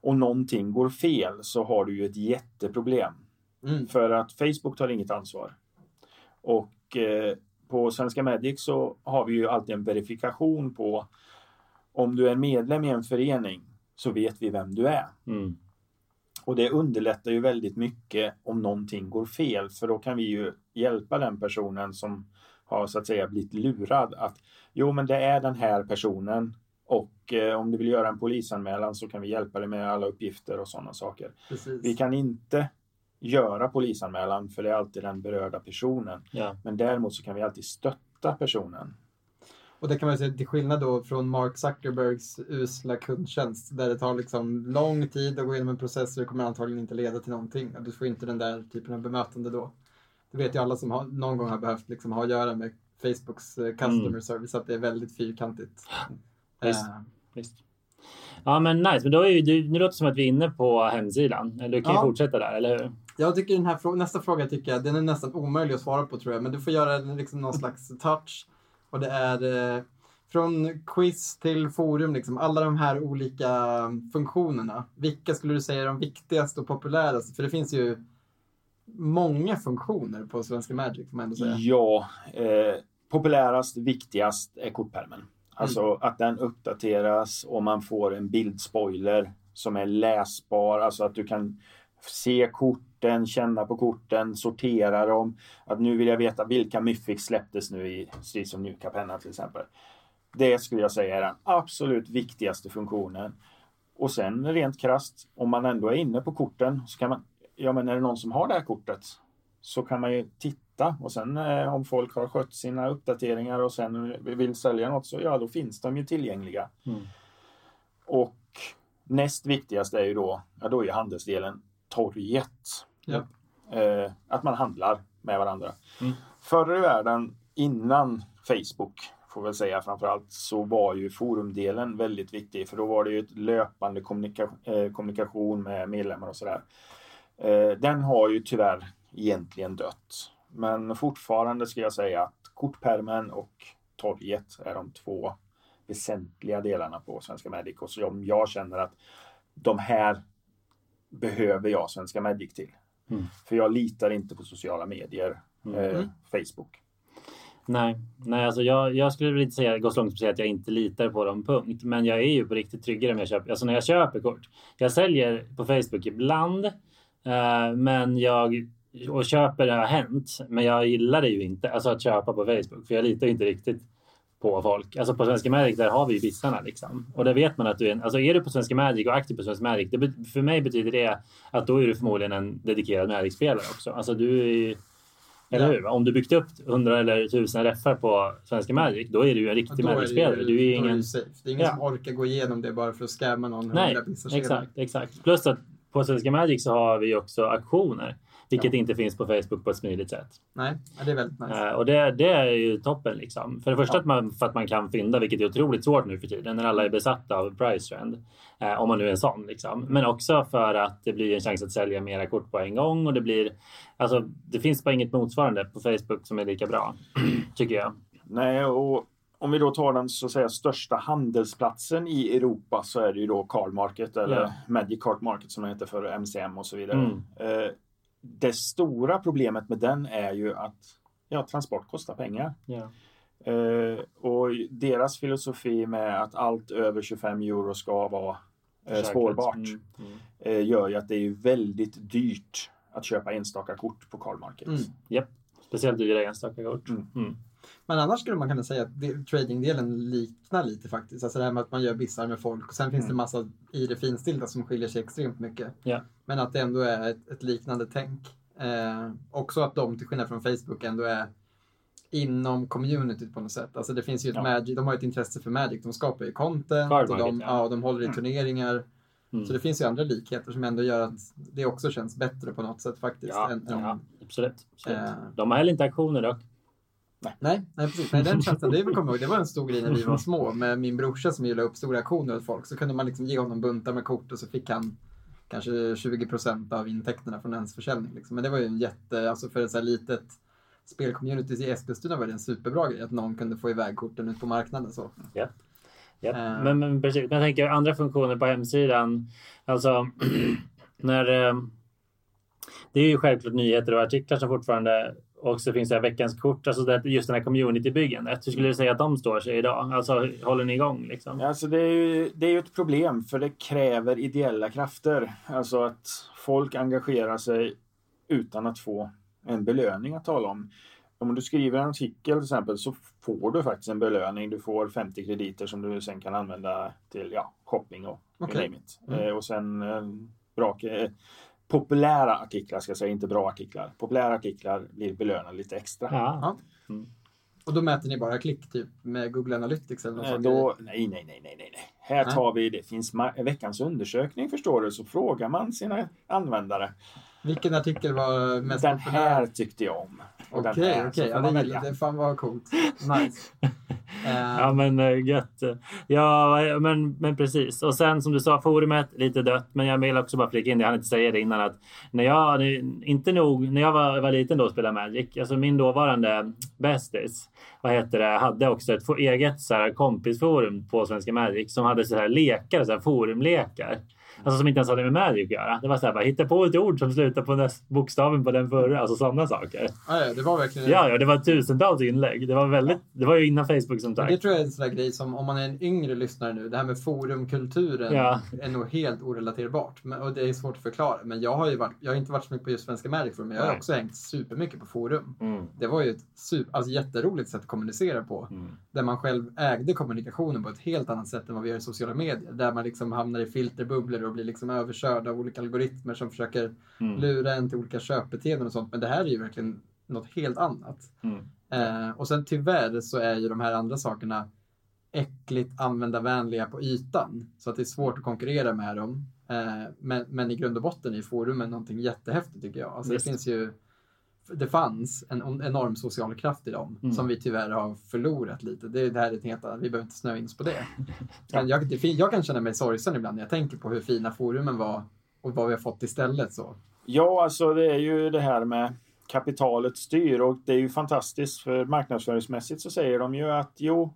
och någonting går fel så har du ju ett jätteproblem. Mm. För att Facebook tar inget ansvar. Och eh, på Svenska Magic så har vi ju alltid en verifikation på om du är medlem i en förening så vet vi vem du är. Mm. Och det underlättar ju väldigt mycket om någonting går fel för då kan vi ju hjälpa den personen som har så att säga blivit lurad att jo men det är den här personen och eh, om du vill göra en polisanmälan så kan vi hjälpa dig med alla uppgifter och sådana saker. Precis. Vi kan inte göra polisanmälan för det är alltid den berörda personen. Ja. Men däremot så kan vi alltid stötta personen. Och det kan man säga till skillnad då från Mark Zuckerbergs usla kundtjänst där det tar liksom lång tid att gå igenom en process och det kommer antagligen inte leda till någonting. Du får inte den där typen av bemötande då. Det vet ju alla som har, någon gång har behövt liksom ha att göra med Facebooks eh, customer Mm. service att det är väldigt fyrkantigt. Visst. Eh, Visst. Ja, men nice. Men då är ju, du, nu låter det som att vi är inne på hemsidan. Eller Du kan ju Ja. fortsätta där, eller hur? Jag tycker den här frå- nästa fråga tycker jag, den är nästan omöjlig att svara på tror jag, men du får göra liksom någon slags touch. Och det är eh, från quiz till forum, liksom, alla de här olika funktionerna. Vilka skulle du säga är de viktigaste och populäraste? För det finns ju många funktioner på Svenska Magic får man ändå säga. Ja, eh, populärast, viktigast är kortpärmen. Mm. Alltså att den uppdateras och man får en bildspoiler som är läsbar, alltså att du kan se korten, känna på korten, sortera dem. Att nu vill jag veta vilka Mythics släpptes nu i Streets of New Capenna till exempel. Det skulle jag säga är den absolut viktigaste funktionen. Och sen rent krasst, om man ändå är inne på korten så kan man, ja men är det någon som har det här kortet så kan man ju titta och sen eh, om folk har skött sina uppdateringar och sen vill sälja något så ja, då finns de ju tillgängliga. Mm. Och näst viktigast är ju då, ja då är handelsdelen torget. Ja. Eh, att man handlar med varandra. Mm. Förr i världen, innan Facebook får väl säga framförallt, så var ju forumdelen väldigt viktig. För då var det ju ett löpande kommunika eh, kommunikation med medlemmar och sådär. Eh, den har ju tyvärr egentligen dött. Men fortfarande ska jag säga att kortpermen och torget är de två väsentliga delarna på Svenska Medic. Och så om jag känner att de här behöver jag Svenska Medic till. Mm. För jag litar inte på sociala medier. Mm. Eh, Mm. Facebook. Nej, nej alltså jag, jag skulle väl inte säga, gå så långt som att säga att jag inte litar på dem, punkt. Men jag är ju på riktigt tryggare om jag köper, alltså när jag köper kort. Jag säljer på Facebook ibland, eh, men jag och köper det har hänt. Men jag gillar det ju inte, alltså att köpa på Facebook, för jag litar ju inte riktigt på folk. Alltså på Svenska Magic, där har vi ju vissarna liksom. Och där vet man att du är, en- alltså är du på Svenska Magic och aktiv på Svenska Magic, det, för mig betyder det att då är du förmodligen en dedikerad Magic-spelare också. Alltså du är ju eller Ja. hur? Om du byggt upp 100 eller 1000 reffar på Svenska Magic, då är du ju en riktig Magic-spelare. Du är ju ingen... det safe. Det är ingen Ja. som orkar gå igenom det bara för att scamma någon Nej, exakt, exakt. Plus att på Svenska Magic så har vi också auktioner, vilket Ja. inte finns på Facebook på ett smidigt sätt. Nej, ja, det är väldigt nice. Eh, och det, det är ju toppen liksom. För det första Ja. att man, för att man kan fynda, vilket är otroligt svårt nu för tiden när alla är besatta av price trend. Eh, om man nu är en sån liksom. Men också för att det blir en chans att sälja mera kort på en gång och det blir alltså. Det finns bara inget motsvarande på Facebook som är lika bra *clears throat* tycker jag. Nej, och om vi då tar den så att säga största handelsplatsen i Europa så är det ju då Card Market eller Ja. Magic Card Market som det heter för MCM och så vidare. Mm. Eh, det stora problemet med den är ju att ja, transport kostar pengar. Eh, och deras filosofi med att allt över 25 euro ska vara eh, spårbart Mm, mm. eh, gör ju att det är väldigt dyrt att köpa enstaka kort på Card Market. Mm. Speciellt dyra enstaka kort. Mm. Men annars skulle man kunna säga att det- tradingdelen liknar lite faktiskt. Alltså det här med att man gör bissar med folk och sen finns det Mm. massa i det finstilta som skiljer sig extremt mycket. Ja. Men att det ändå är ett, ett liknande tänk. Eh, också att de till skillnad från Facebook ändå är inom communityt på något sätt. Alltså det finns ju ett Ja. Magic, de har ett intresse för Magic. De skapar ju content Card och de, Market, ja. ja. de håller i Mm. turneringar. Mm. Så det finns ju andra likheter som ändå gör att det också känns bättre på något sätt faktiskt. Ja, än, ja, absolut. absolut. Eh. De har heller inte aktioner dock. Nej, nej precis. Nej, den känslan, det, kommer ihåg, det var en stor grej när vi var små med min brorsa som gillade upp stora auktioner åt folk. Så kunde man liksom ge honom buntar med kort och så fick han kanske 20 procent av intäkterna från ens försäljning. Liksom. Men det var ju en jätte, alltså för ett så här litet spelcommunity i Eskilstuna var det en superbra grej att någon kunde få iväg korten ut på marknaden. Så. Ja. Ja. Eh. Men, men precis. Men jag tänker andra funktioner på hemsidan. Alltså *clears throat* när. Eh, det är ju självklart nyheter och artiklar som fortfarande och så finns det veckans kort, alltså det, just den här communitybyggandet. Hur skulle du säga att de står sig idag? Alltså håller ni igång liksom? Ja, Alltså det, är ju, det är ju ett problem för det kräver ideella krafter. Alltså att folk engagerar sig utan att få en belöning att tala om. Om du skriver en artikel till exempel så får du faktiskt en belöning. Du får 50 krediter som du sen kan använda till ja, shopping och it. Mm. Eh, och sen eh, bra, eh, populära artiklar ska jag säga, inte bra artiklar. Populära artiklar blir belönade lite extra. Ja. Ja. Och då mäter ni bara klick typ med Google Analytics eller något Eh? Då, nej, nej, nej, nej, nej. Här Nej. tar vi, det finns veckans undersökning förstår du, så frågar man sina användare. Vilken artikel var mest Den populär? här tyckte jag om. Okej, okej. får Ja, man det det. Fan vad coolt. *laughs* Nice. *laughs* Eh, Ja men eh, gött. Ja men, men precis. Och sen som du sa forumet lite dött. Men jag vill också bara flika in. Jag hann inte säga det innan att när jag inte nog när jag var, var liten då och spelade Magic. Alltså min dåvarande bästis. Vad heter det? Hade också ett eget så här, kompisforum på Svenska Magic som hade så här lekar, så här forumlekar. Alltså som inte ens hade med Magic att göra. Det var så här bara hitta på ett ord som slutar på näst, bokstaven på den förra. Alltså sådana saker. ja, ja, det var verkligen Ja, ja, det var tusentals inlägg. Det var väldigt. Det var ju innan Facebook som sagt. Det tror jag är en sån där grej som om man är en yngre lyssnare nu, det här med forumkulturen Ja. är nog helt orelaterbart. Men, och det är svårt att förklara. Men jag har ju varit, jag har inte varit så mycket på just Svenska Magic Forum, men jag har Nej. också hängt supermycket på forum. Mm. Det var ju ett super, alltså jätteroligt sätt att kommunicera på. Mm. Där man själv ägde kommunikationen på ett helt annat sätt än vad vi gör i sociala medier. Där man liksom hamnar i filterbubblor och blir liksom överkörd av olika algoritmer som försöker Mm. lura en till olika köpbeteenden och sånt. Men det här är ju verkligen något helt annat. Mm. Eh, och sen tyvärr så är ju de här andra sakerna äckligt användarvänliga på ytan. Så att det är svårt att konkurrera med dem. Eh, men, men i grund och botten är forumen någonting jättehäftigt tycker jag. Alltså det finns ju det fanns en en enorm social kraft i dem Mm. som vi tyvärr har förlorat lite. Det, det här är ett helt annat, vi behöver inte snöa in oss på det. *laughs* Men jag, det, jag kan känna mig sorgsen ibland när jag tänker på hur fina forumen var och vad vi har fått istället. Så. Ja, alltså det är ju det här med kapitalet styr och det är ju fantastiskt för marknadsföringsmässigt så säger de ju att jo,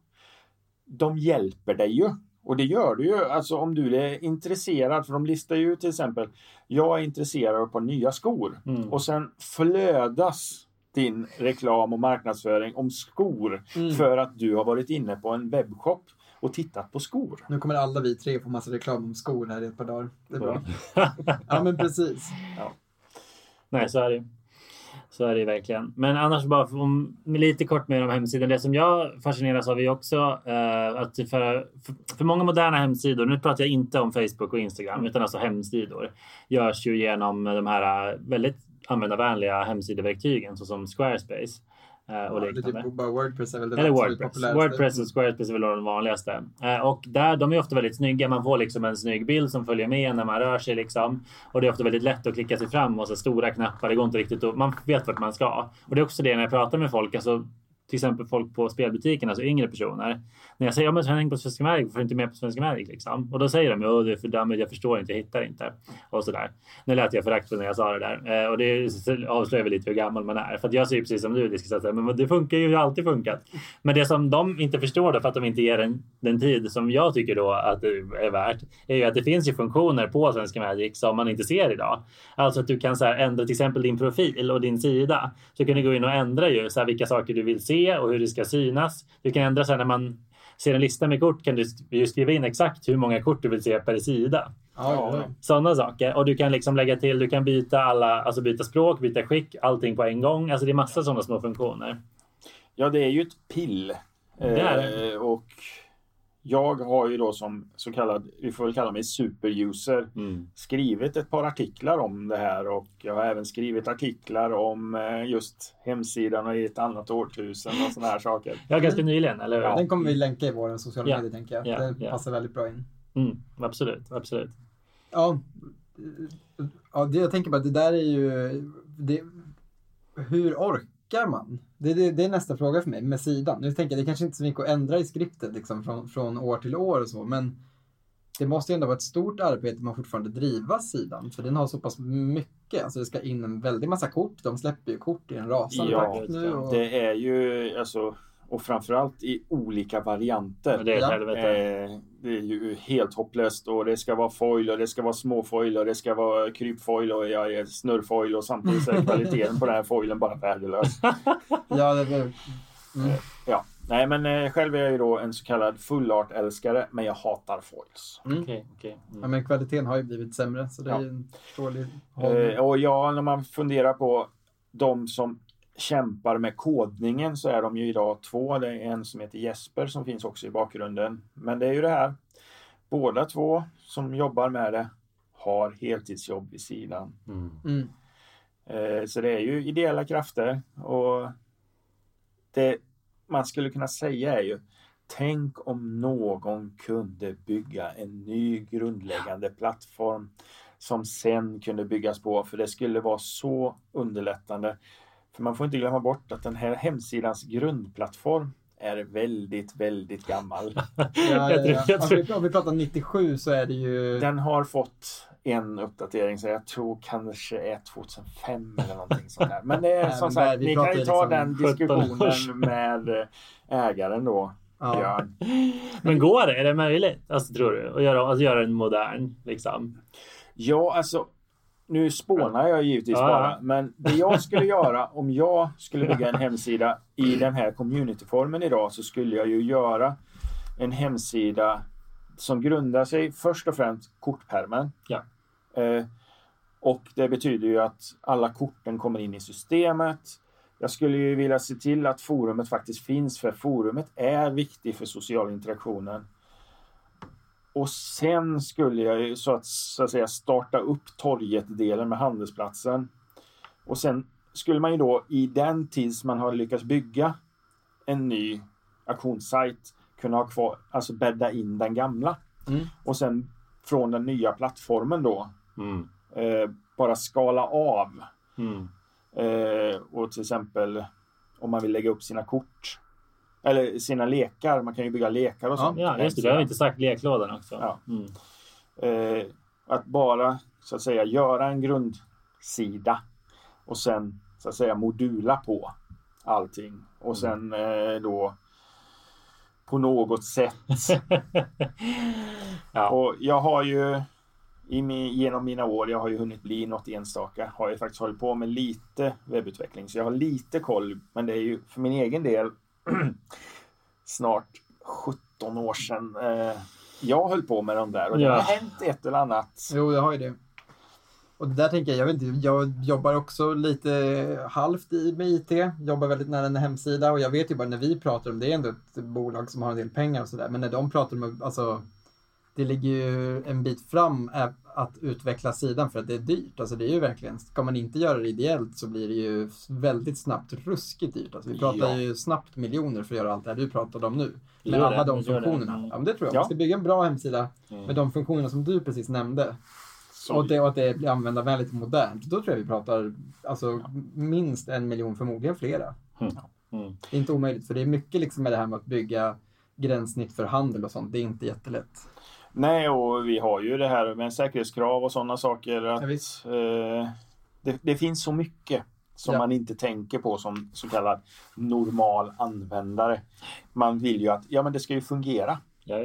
de hjälper dig ju. Och det gör du ju. Alltså om du är intresserad, för de listar ju till exempel, jag är intresserad av ett par nya skor. Mm. Och sen flödas din reklam och marknadsföring om skor Mm. för att du har varit inne på en webbshop och tittat på skor. Nu kommer alla vi tre få massa reklam om skor här i ett par dagar. Det är bra. Ja, men precis. Nej, så är det. Så är det verkligen. Men annars bara om, lite kort mer om hemsidan. Det som jag fascineras av är också eh, att för, för, många moderna hemsidor, nu pratar jag inte om Facebook och Instagram, utan alltså hemsidor, görs ju genom de här väldigt användarvänliga hemsideverktygen såsom Squarespace. Eh, Och Ja, det är liknande. typ bara Wordpress är väl det Eller Wordpress. Wordpress och Squarespace är väl de vanligaste. Eh, och där, de är ofta väldigt snygga. Man får liksom en snygg bild som följer med när man rör sig. Liksom. Och det är ofta väldigt lätt att klicka sig fram och så stora knappar. Det går inte riktigt att, Man vet vart man ska. Och det är också det när jag pratar med folk. Alltså, till exempel folk på spelbutiken, alltså yngre personer. När jag säger ja, men häng på Svenska Magic, varför är du inte med på Svenska Magic? Liksom? Och då säger de ja, det är för dammigt, jag förstår inte, jag hittar inte. Och sådär. Nu lät jag föraktfull när jag sa det där. Eh, och det avslöjar väl lite hur gammal man är. För att jag säger precis som du, det, ska säga, men det funkar ju, det har alltid funkat. Men det som de inte förstår då, för att de inte ger den, den tid som jag tycker då att det är värt, är ju att det finns ju funktioner på Svenska Magic som man inte ser idag. Alltså att du kan så här ändra till exempel din profil och din sida. Så kan du gå in och ändra ju så här vilka saker du vill se och hur det ska synas. Du kan ändra så här när man ser en lista med kort kan du skriva in exakt hur många kort du vill se per sida. Ja, ja. Sådana saker. Och du kan liksom lägga till, du kan byta alla, alltså byta språk, byta skick, allting på en gång. Alltså det är massa sådana små funktioner. Ja, det är ju ett pill. Det är Eh, och jag har ju då som så kallad, vi får väl kalla mig superuser, skrivit ett par artiklar om det här och jag har även skrivit artiklar om eh, just hemsidan och i ett annat årtusen och sådana här *laughs* saker. Ja, ganska nyligen, eller hur? Ja. Den kommer vi länka i våra sociala Ja. medier, tänker jag. Ja, Den ja. passar väldigt bra in. Mm, absolut, absolut. Ja, ja det, jag tänker bara, det där är ju... Det, hur orkar man? Det, det, det är nästa fråga för mig med sidan. Nu tänker jag, det kanske inte är så mycket att ändra i skriptet liksom, från, från år till år och så, men det måste ju ändå vara ett stort arbete man fortfarande driva sidan, för den har så pass mycket. Alltså det ska in en väldig massa kort. De släpper ju kort i en rasande Ja, takt nu. Och, Det är ju alltså, och framförallt i olika varianter. Men det är Ja. Eh, det är ju helt hopplöst och det ska vara foil och det ska vara småfoil och det ska vara krypfoil och ja, ja, snurrfoil och samtidigt så är kvaliteten på den här foilen bara värdelös. *laughs* ja, det, det, mm. Ja, nej men eh, själv är jag ju då en så kallad fullart-älskare men jag hatar foils. Okej, okej. ja, Mm. men kvaliteten har ju blivit sämre, så det är Ja. ju en hållning. Eh, och ja, när man funderar på de som kämpar med kodningen så är de ju idag två. Det är en som heter Jesper som finns också i bakgrunden. Men det är ju det här. Båda två som jobbar med det har heltidsjobb vid sidan. Mm. Mm. Eh, Så det är ju ideella krafter och det man skulle kunna säga är ju Tänk om någon kunde bygga en ny grundläggande plattform som sen kunde byggas på för det skulle vara så underlättande. För man får inte glömma bort att den här hemsidans grundplattform är väldigt, väldigt gammal. *laughs* Ja, ja, Jag tror- ja. jag Om vi- pratar 97 så är det ju... Den har fått en uppdatering så jag tror kanske är 2005 eller någonting sånt där. Men det är *laughs* Nej, som där- sagt, vi ni kan ju ta liksom den 17 års. diskussionen med eh, ägaren då, ja. *laughs* Men går det? Är det möjligt? Alltså, tror du? Att göra, att göra den modern, liksom? Ja, alltså nu spånar jag givetvis Ja, bara, ja. men det jag skulle göra om jag skulle bygga en hemsida i den här communityformen idag så skulle jag ju göra en hemsida som grundar sig först och främst kortpärmen. Ja. Eh, och det betyder ju att alla korten kommer in i systemet. Jag skulle ju vilja se till att forumet faktiskt finns för forumet är viktigt för social interaktionen. Och sen skulle jag ju så att, så att säga starta upp torget-delen med handelsplatsen. Och sen skulle man ju då i den tills man har lyckats bygga en ny auktionssajt kunna ha kvar, alltså bädda in den gamla. Mm. Och sen från den nya plattformen då Mm. eh, bara skala av Mm. Eh, och till exempel om man vill lägga upp sina kort. Eller sina lekar. Man kan ju bygga lekar och sånt. Ja, just det. Det har vi inte sagt. Leklådan också. Ja. Mm. Eh, att bara så att säga göra en grundsida och sen så att säga modula på allting och sen eh, då på något sätt. *laughs* ja. Och jag har ju i min, genom mina år, jag har ju hunnit bli något enstaka, har jag faktiskt hållit på med lite webbutveckling. Så jag har lite koll, men det är ju för min egen del *clears throat* snart 17 år sedan eh, jag höll på med de där. Och det Ja. har hänt ett eller annat. Jo, jag har ju det. Och det där tänker jag, jag vet inte, jag jobbar också lite halvt i med IT, jobbar väldigt nära en hemsida och jag vet ju bara när vi pratar om det, är ändå ett bolag som har en del pengar och sådär, men när de pratar om, alltså, det ligger ju en bit fram att utveckla sidan för att det är dyrt. Alltså det är ju verkligen, ska man inte göra det ideellt så blir det ju väldigt snabbt ruskigt dyrt. Alltså vi pratar Ja. ju snabbt miljoner för att göra allt det här du pratade om nu. Med gör alla det, de det. funktionerna. Mm. Ja, men det tror jag. Ja. Man ska bygga en bra hemsida Mm. med de funktionerna som du precis nämnde. Så, Och det, och att det blir användarvänligt och modernt. Då tror jag vi pratar alltså, minst en miljon, förmodligen flera. Mm. Det är inte omöjligt, för det är mycket liksom med det här med att bygga gränssnitt för handel och sånt. Det är inte jättelätt. Nej, och vi har ju det här med säkerhetskrav och sådana saker. Att, eh, det, det finns så mycket som Ja. man inte tänker på som så kallad normal användare. Man vill ju att ja, men det ska ju fungera. Ja.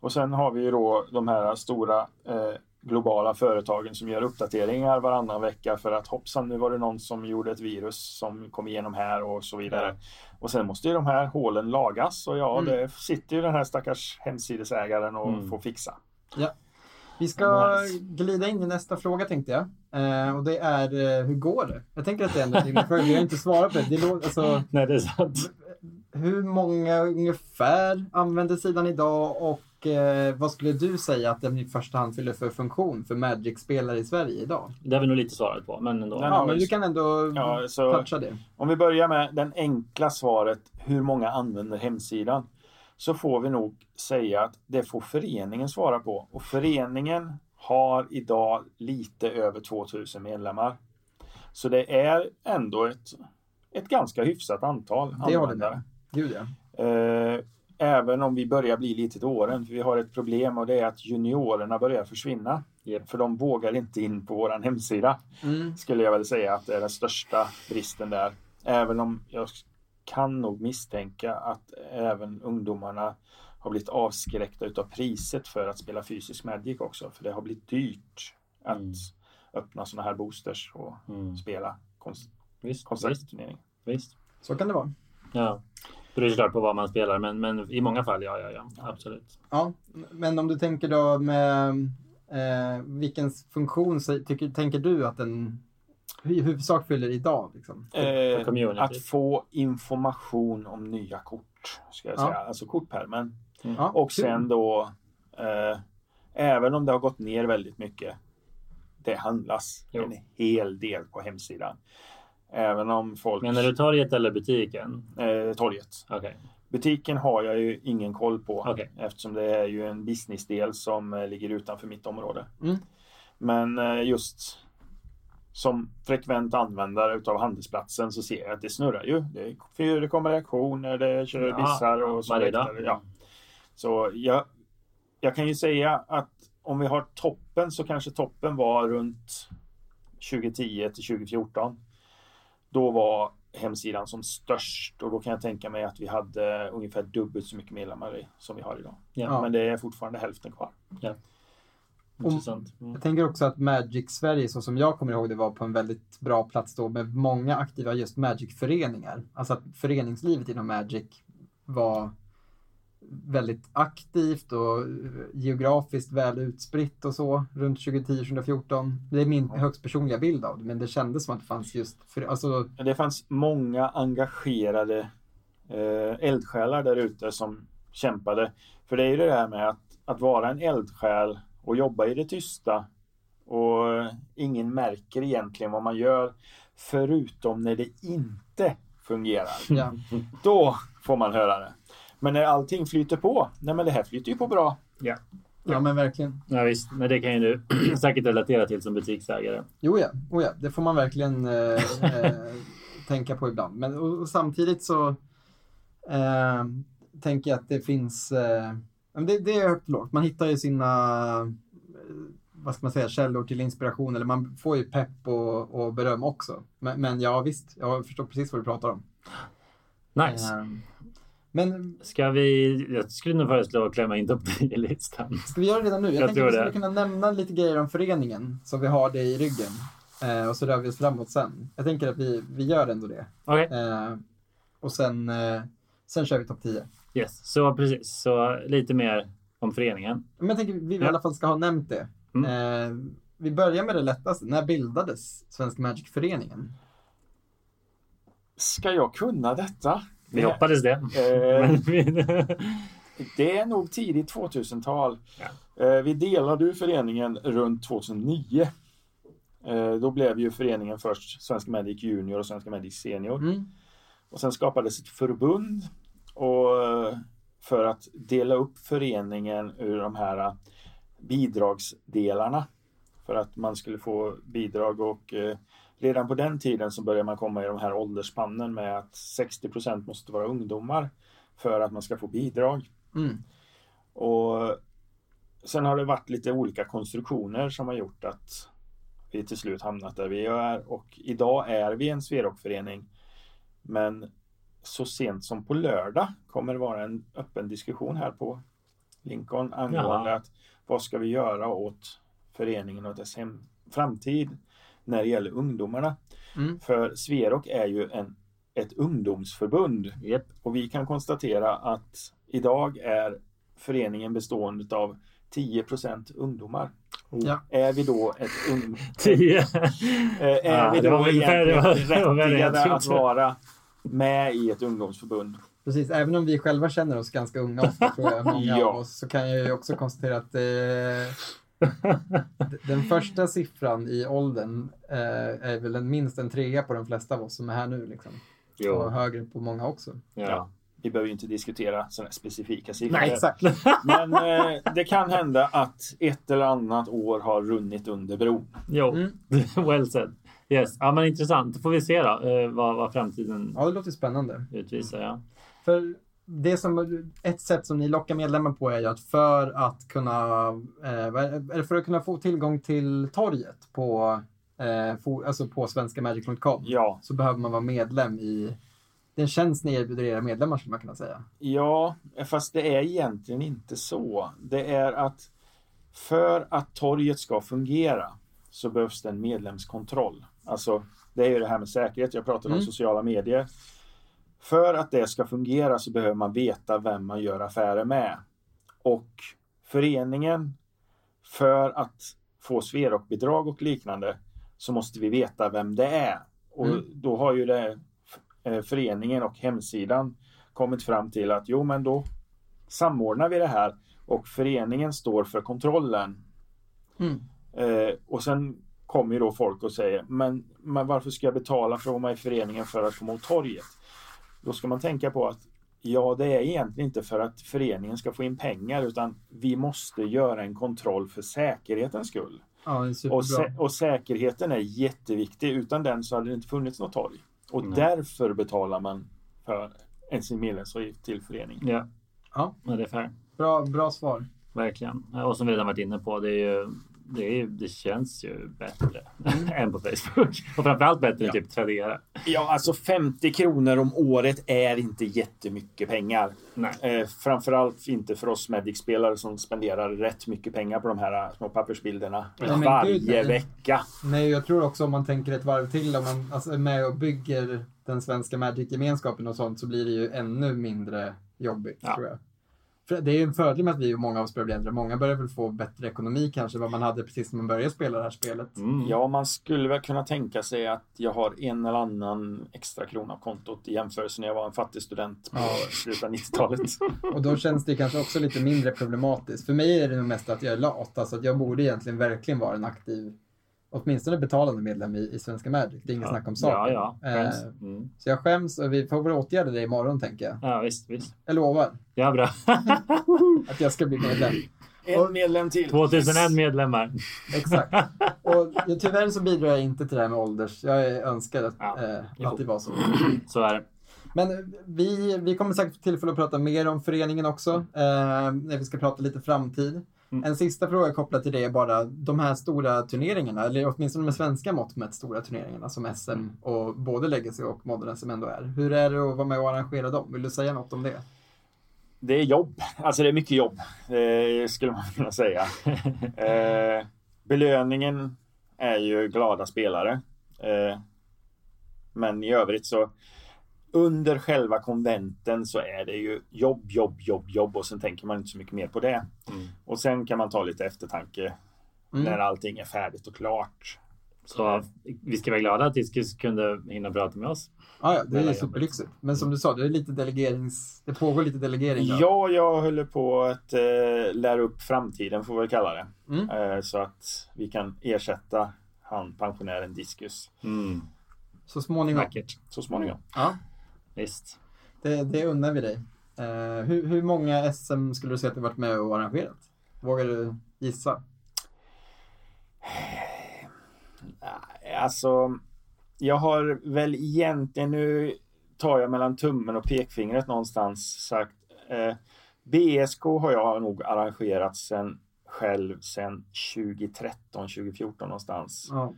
Och sen har vi ju då de här stora eh, globala företagen som gör uppdateringar varannan vecka för att hoppsan, nu var det någon som gjorde ett virus som kom igenom här och så vidare. Och sen måste ju de här hålen lagas och ja, Mm. det sitter ju den här stackars hemsidesägaren och Mm. får fixa. Vi ska glida in i nästa fråga tänkte jag. Eh, och det är, eh, hur går det? Jag tänker att det är ändå din fråga. Vi har inte svarat på det. det lå- alltså, Nej, det är sant. hur många ungefär använder sidan idag och eh, vad skulle du säga att den i första hand fyller för funktion för Magic-spelare i Sverige idag? Det har vi nog lite svarat på, men ändå. Ja, men du kan ändå Ja, så- toucha det. Om vi börjar med den enkla svaret, hur många använder hemsidan? Så får vi nog säga att det får föreningen svara på. Och föreningen har idag lite över 2000 medlemmar. Så det är ändå ett, ett ganska hyfsat antal Det håller användare. med. Gud ja. Eh, Även om vi börjar bli lite till åren. För vi har ett problem och det är att juniorerna börjar försvinna. Japp. För de vågar inte in på vår hemsida Mm. skulle jag väl säga att det är den största bristen där. Även om jag kan nog misstänka att även ungdomarna har blivit avskräckta utav priset för att spela fysisk Magic också. För det har blivit dyrt att Mm. öppna sådana här boosters och Mm. spela konst, Visst, visst, konsertturnering. visst. Så kan det vara. Ja. Beror såklart på vad man spelar, men, men i många fall, ja, ja, ja. Absolut. Ja, men om du tänker då med eh, vilken funktion så, tycker, tänker du att den i huvudsak fyller idag? Liksom? Eh, att få information om nya kort, ska jag Ja. säga. Alltså kortpärmen. Ja, Och sen då, eh, även om det har gått ner väldigt mycket, det handlas Jo. en hel del på hemsidan. Även om folk... Menar du torget eller butiken? Eh, torget. Okej. Butiken har jag ju ingen koll på Okej. eftersom det är ju en businessdel som eh, ligger utanför mitt område. Mm. Men eh, just som frekvent användare utav handelsplatsen så ser jag att det snurrar ju. Det förekommer reaktioner, det kör Ja, bussar och så vidare. Ja. Så jag, jag kan ju säga att om vi har toppen så kanske toppen var runt 2010 till 2014. Då var hemsidan som störst och då kan jag tänka mig att vi hade ungefär dubbelt så mycket medlemmar som vi har idag. Ja. Men det är fortfarande hälften kvar. Intressant. Mm. Jag tänker också att Magic Sverige, så som jag kommer ihåg det, var på en väldigt bra plats då med många aktiva just Magic-föreningar. Alltså att föreningslivet inom Magic var väldigt aktivt och eh, geografiskt väl utspritt och så runt 2010-2014. Det är min högst personliga bild av det, men det kändes som att det fanns just, för, alltså, Det fanns många engagerade eh, eldsjälar där ute som kämpade. För det är ju det här med att, att vara en eldsjäl och jobba i det tysta och eh, ingen märker egentligen vad man gör förutom när det inte fungerar. ja. Då får man höra det. Men när allting flyter på, nej men det här flyter ju på bra. Ja. Ja, men verkligen. Ja, visst, men det kan ju du *clears throat* säkert relatera till som butiksägare. Jo ja, oh, ja. det får man verkligen eh, eh, *laughs* tänka på ibland. Men och, och samtidigt så eh, tänker jag att det finns, eh, det, det är högt och lågt. Man hittar ju sina, eh, vad ska man säga, källor till inspiration eller man får ju pepp och, och beröm också. Men, men ja visst, jag förstår precis vad du pratar om. Nice. Eh, men Ska vi... Jag skulle nog föreslå att klämma in topp 10-listan. *laughs* Ska vi göra det redan nu? Jag, Jag tänker tror att vi skulle kunna nämna lite grejer om föreningen så vi har det i ryggen. Eh, och så rör vi oss framåt sen. Jag tänker att vi, vi gör ändå det. Okej, Eh, och sen, eh, sen kör vi topp 10. yes. Så precis. Så lite mer om föreningen. Men jag tänker att vi i Ja. alla fall ska ha nämnt det. Mm. Eh, vi börjar med det lättaste. När bildades Svenska Magic-föreningen? Ska jag kunna detta? Vi hoppades det. Eh, Det är nog tidigt 2000-tal. Ja. Eh, Vi delade ju föreningen runt 2009. Eh, Då blev ju föreningen först Svenska Magic Junior och Svenska Magic Senior. Mm. Och sen skapades ett förbund och för att dela upp föreningen ur de här bidragsdelarna. För att man skulle få bidrag och redan på den tiden så började man komma i de här åldersspannen med att 60% måste vara ungdomar för att man ska få bidrag. Mm. Och sen har det varit lite olika konstruktioner som har gjort att vi till slut hamnat där vi är och idag är vi en Sverokförening. Men så sent som på lördag kommer det vara en öppen diskussion här på Lincoln angående Ja. att vad ska vi göra åt föreningen och dess hem, framtid när det gäller ungdomarna. Mm. För Sverok är ju en, ett ungdomsförbund Japp. och vi kan konstatera att idag är föreningen bestående av 10% ungdomar. Ja. Är vi då ett ung... *laughs* Tio. eh, Är Ja, vi då egentligen *laughs* berättigade att vara med i ett ungdomsförbund? Precis, även om vi själva känner oss ganska unga ofta, *laughs* tror jag, många Ja. av oss, så kan jag ju också konstatera att eh, den första siffran i åldern eh, är väl en, minst en trea på de flesta av oss som är här nu. Liksom. Och högre på många också. Ja. Vi behöver ju inte diskutera sådana specifika siffror. Nej, exakt. *laughs* Men eh, det kan hända att ett eller annat år har runnit under bron. Jo. Mm. *laughs* well said. Yes. Ja, men intressant. Då får vi se då eh, vad, vad framtiden Ja, det låter spännande. utvisar. Ja. För det som, ett sätt som ni lockar medlemmar på är ju att för att kunna, eh, för att kunna få tillgång till torget på, eh, fo- alltså på svenskamagic.com Ja, så behöver man vara medlem i den tjänst ni erbjuder era medlemmar skulle man kunna säga. Ja, fast det är egentligen inte så. Det är att för att torget ska fungera så behövs det en medlemskontroll. Alltså, det är ju det här med säkerhet. Jag pratar om Mm. sociala medier. För att det ska fungera så behöver man veta vem man gör affärer med. Och föreningen, för att få Sverokbidrag och liknande, så måste vi veta vem det är. Och Mm. då har ju det eh, föreningen och hemsidan kommit fram till att jo, men då samordnar vi det här och föreningen står för kontrollen. Mm. Eh, och sen kommer ju då folk och säger, men, men varför ska jag betala för att vara med i föreningen för att komma åt torget? Då ska man tänka på att ja, det är egentligen inte för att föreningen ska få in pengar utan vi måste göra en kontroll för säkerhetens skull. Ja. Och, sä- och säkerheten är jätteviktig. Utan den så hade det inte funnits något torg. Och Nej. därför betalar man för en sin medlemsavgift till föreningen. Ja. Ja. ja, det är fair. Bra, bra svar. Verkligen. Och som vi redan varit inne på, det, är ju, det, det känns ju bättre *laughs* än på Facebook. Och framförallt bättre Ja. än typ Tradera. Ja, alltså 50 kronor om året är inte jättemycket pengar. Nej. Eh, framförallt inte för oss Magic-spelare som spenderar rätt mycket pengar på de här eh, små pappersbilderna men varje gud, nej. vecka. Nej, jag tror också om man tänker ett varv till, om man alltså, är med och bygger den svenska Magic-gemenskapen och sånt så blir det ju ännu mindre jobbigt, Ja. tror jag. För det är ju en fördel med att vi och många av oss börjar bli äldre. Många börjar väl få bättre ekonomi kanske än vad man hade precis när man började spela det här spelet. Mm. Ja, man skulle väl kunna tänka sig att jag har en eller annan extra krona på kontot i jämförelse när jag var en fattig student på Ja. slutet av 90-talet. *laughs* Och då känns det kanske också lite mindre problematiskt. För mig är det nog mest att jag är lat. Alltså att jag borde egentligen verkligen vara en aktiv, åtminstone betalande medlem i, i Svenska Magic. Det är inget snack om saken. Ja, ja. Eh. Mm. så jag skäms och vi får väl åtgärda det imorgon tänker jag. Ja, visst, visst. Jag lovar Ja, bra. *laughs* att jag ska bli medlem. En medlem till. 2001 medlemmar. Exakt. Och ja, tyvärr så bidrar jag inte till det här med ålders. Jag önskar att, Ja, eh, att det var så. Så är det. Men vi, vi kommer säkert få tillfälle att prata mer om föreningen också. Eh, när vi ska prata lite framtid. Mm. En sista fråga kopplat till det är bara de här stora turneringarna, eller åtminstone med svenska mått mätt stora turneringarna som SM Mm. och både Legacy och Modern SM ändå är. Hur är det att vara med och arrangera dem? Vill du säga något om det? Det är jobb. Alltså det är mycket jobb. Det skulle man kunna säga. *laughs* Eh, belöningen är ju glada spelare. Eh, men i övrigt så under själva konventen så är det ju jobb, jobb, jobb, jobb och sen tänker man inte så mycket mer på det. Mm. Och sen kan man ta lite eftertanke Mm. när allting är färdigt och klart. Så vi ska vara glada att Discus kunde hinna prata med oss. Ah, ja, det är superlyxigt. Men som du sa, det är lite delegerings... Det pågår lite delegering. då. Ja, jag håller på att eh, lära upp framtiden får vi kalla det. Mm. Eh, så att vi kan ersätta han pensionären Discus Mm. Så småningom. Vackert. så småningom. Ja, Visst. det, det unnar vi dig. Eh, hur, hur många SM skulle du säga att du varit med och arrangerat? Vågar du gissa? Alltså, jag har väl egentligen nu tar jag mellan tummen och pekfingret någonstans sagt. Eh, BSK har jag nog arrangerat sen själv sen 2013, 2014 någonstans. Ja.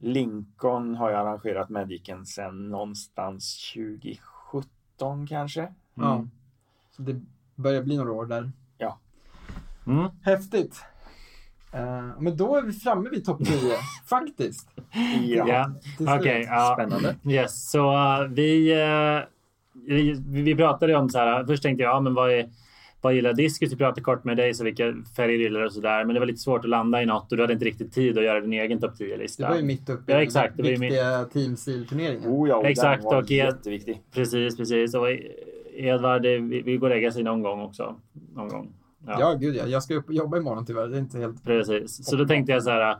Lincoln har jag arrangerat Magicen sen någonstans 2017 kanske. ja. Så det börjar bli några år där. Mm. Häftigt. Eh, men då är vi framme vid topp 10, *laughs* faktiskt. Ja. Ja, Till okej. ja. Spännande. Yes, så uh, vi, uh, vi, vi pratade om så här. Först tänkte jag, ja, men vad är vad gillar diskus? Vi pratade kort med dig, så vilka färger gillar du och sådär. Men det var lite svårt att landa i något och du hade inte riktigt tid att göra din egen topp 10-lista. Det var ju mitt uppe Ja, i exakt, det var ju viktiga Team Seal-turneringen. Oh ja, och Exakt, den var och jätteviktig. Precis, precis. Och Edvard, det- vi, vi går och lägga sig någon gång också. Någon gång. Ja, gud ja. Jag ska upp och jobba imorgon tyvärr. Det är inte helt... Precis. Så då tänkte jag så här.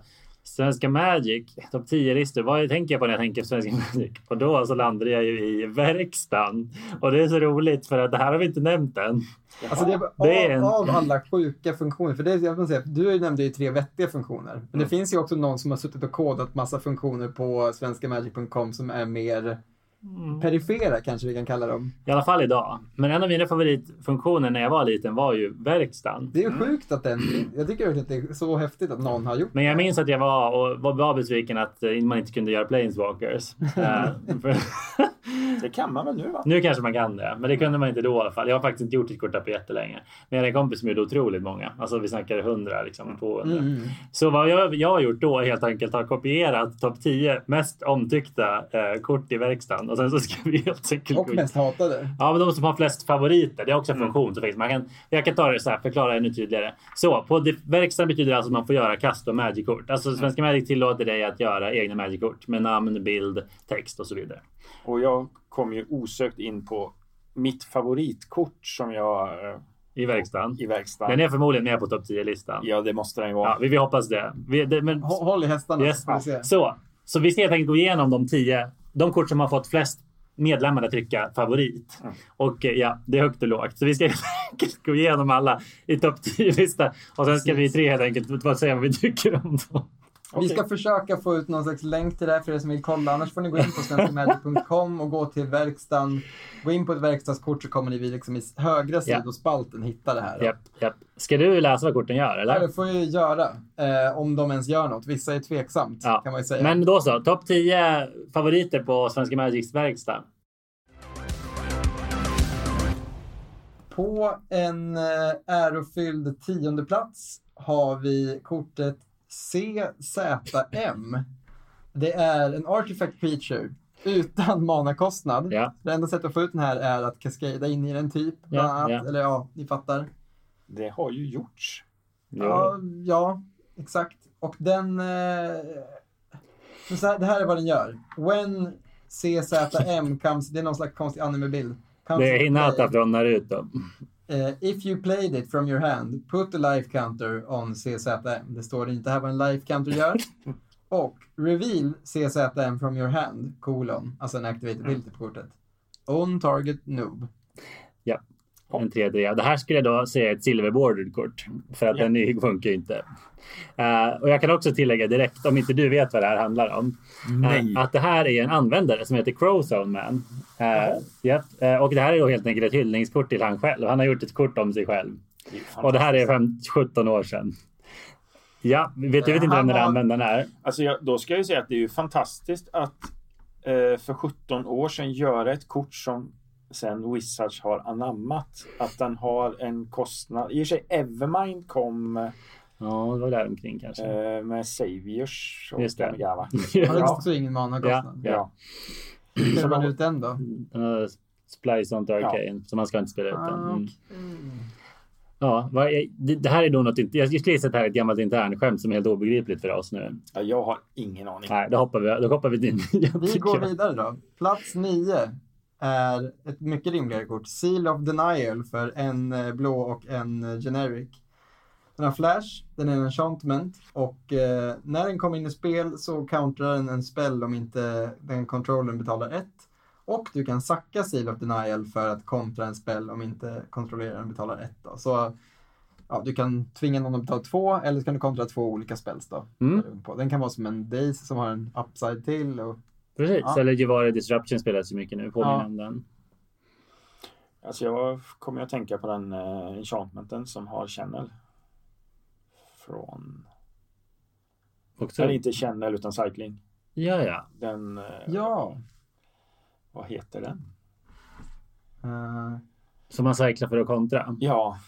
Svenska Magic, topp 10-listor. Vad tänker jag på när jag tänker på Svenska Magic? Och då så landade jag ju i verkstaden. Och det är så roligt för att det här har vi inte nämnt än. Alltså det är, Det är av, en- av alla sjuka funktioner, för det jag vill säga, du nämnde ju tre vettiga funktioner. Men det Mm. finns ju också någon som har suttit och kodat massa funktioner på svenskamagic.com som är mer Mm. perifera kanske vi kan kalla dem. I alla fall idag. Men en av mina favoritfunktioner när jag var liten var ju verkstaden. Det är ju sjukt att den Jag tycker verkligen att det är så häftigt att någon har gjort Men jag det. minns att jag var och var, besviken att eh, man inte kunde göra planeswalkers. *laughs* Eh, Det kan man väl nu va? nu kanske man kan det, men det kunde man inte då i alla fall. Jag har faktiskt inte gjort ett kort på jättelänge. Men jag hade en kompis som gjorde otroligt många. Alltså vi snackar 100, liksom 200. Mm, mm. Så vad jag, jag har gjort då är helt enkelt har kopierat topp 10 mest omtyckta eh, kort i verkstaden och sen så ska vi helt enkelt Och mest hatade. Ja, men de som har flest favoriter. Det är också en Mm. funktion finns. Man kan, jag kan ta det så här, förklara ännu tydligare. Så, på det, verkstaden betyder alltså att man får göra custom Magic-kort. Alltså Svenska Magic tillåter dig att göra egna Magic-kort med namn, bild, text och så vidare. Och jag kom ju osökt in på mitt favoritkort som jag I verkstaden. i verkstaden. Den är förmodligen med på topp 10-listan. Ja, Ja, det måste den vara. vi, vi hoppas det. Vi, det men, Hå- Håll i hästarna yes. så så, så vi ska helt enkelt gå igenom de 10, de kort som har fått flest medlemmar att trycka favorit. Mm. Och eh, ja, det är högt och lågt. Så vi ska *laughs* gå igenom alla i topp 10-lista. Och sen ska vi tre helt enkelt säga vad vi tycker om dem. Vi ska försöka få ut någon slags länk till det här för er som vill kolla. Annars får ni gå in på svenskamagic.com och gå till verkstaden. Gå in på ett verkstadskort så kommer ni vid liksom i högra sidospalten hitta det här. Japp, japp. Ska du läsa vad korten gör, Ja, eller? det får jag göra. Eh, om de ens gör något. Vissa är tveksamt Ja. kan man ju säga. Men då så, topp 10 favoriter på Svenska Magics verkstad. På en eh, ärofylld tionde plats har vi kortet CZM. Det är en artifact creature utan manakostnad. Ja. Det enda sättet att få ut den här är att kaskada in i den typ. Bland Ja, annat. ja. Eller ja, ni fattar. Det har ju gjorts. Ja, ja exakt. Och den... Eh, så här, det här är vad den gör. When CZM comes... Det är någon slags konstig anime-bild. Det är Hinata från Naruto. Eh, if you played it from your hand, put a life counter on CZM. Det står inte här vad en life counter gör. *laughs* Och reveal CZM from your hand, kolon, alltså en activated ability på kortet. On target noob. Ja. En 3-3. Det här skulle jag då säga är ett silverbordered kort. För att Ja. den är- funkar ju inte. Eh, och jag kan också tillägga direkt, om inte du vet vad det här handlar om. Eh, att det här är en användare som heter Crowzone Man. Uh, japp. Eh, och det här är då helt enkelt ett hyllningskort till han själv. Han har gjort ett kort om sig själv. Det Och det här är fantastiskt. fem, 17 år sedan. Ja, vet, jag vet inte Han vem den användaren är. Alltså jag, då ska jag ju säga att det är ju fantastiskt att eh, för 17 år sedan göra ett kort som sen Wizards har anammat. Att den har en kostnad. I och för sig Evermind kom Ja, det var där omkring kanske. eh, med Saviors och Just det. Har *laughs* Ja. också ingen mana-kostnad? Ja. Ja. Hur man ut den då? Har Splice on Arcane, så man ska inte spela ut den. Ah, Mm. okej. Ja, vad är- det, det här är nog något, inte- jag skulle gissa att det här är ett gammalt internskämt som är helt obegripligt för oss nu. Ja, jag har ingen aning. Nej, då hoppar vi, då hoppar vi nya, Vi går vidare då. Plats 9 är ett mycket rimligare kort. Seal of Denial för en eh, blå och en eh, generic. Den har flash, den är en enchantment och eh, när den kommer in i spel så countrar den en spell om inte den controllern betalar ett. Och du kan sacka Seal of Denial för att kontra en spell om inte kontrolleraren betalar ett. Då. Så ja, du kan tvinga någon att betala två eller så kan du kontra två olika spells då. Mm. Den kan vara som en Daze som har en upside till och Precis, Ja. eller Jivare Disruption spelas ju mycket nu, påminner Ja. om den. Alltså jag kommer att tänka på den eh, enchantmenten som har channel. Från... Också. Eller inte channel utan cycling. Ja, ja. Den... Eh, ja. Vad heter den? Eh, Som man cyklar för att kontra. Ja.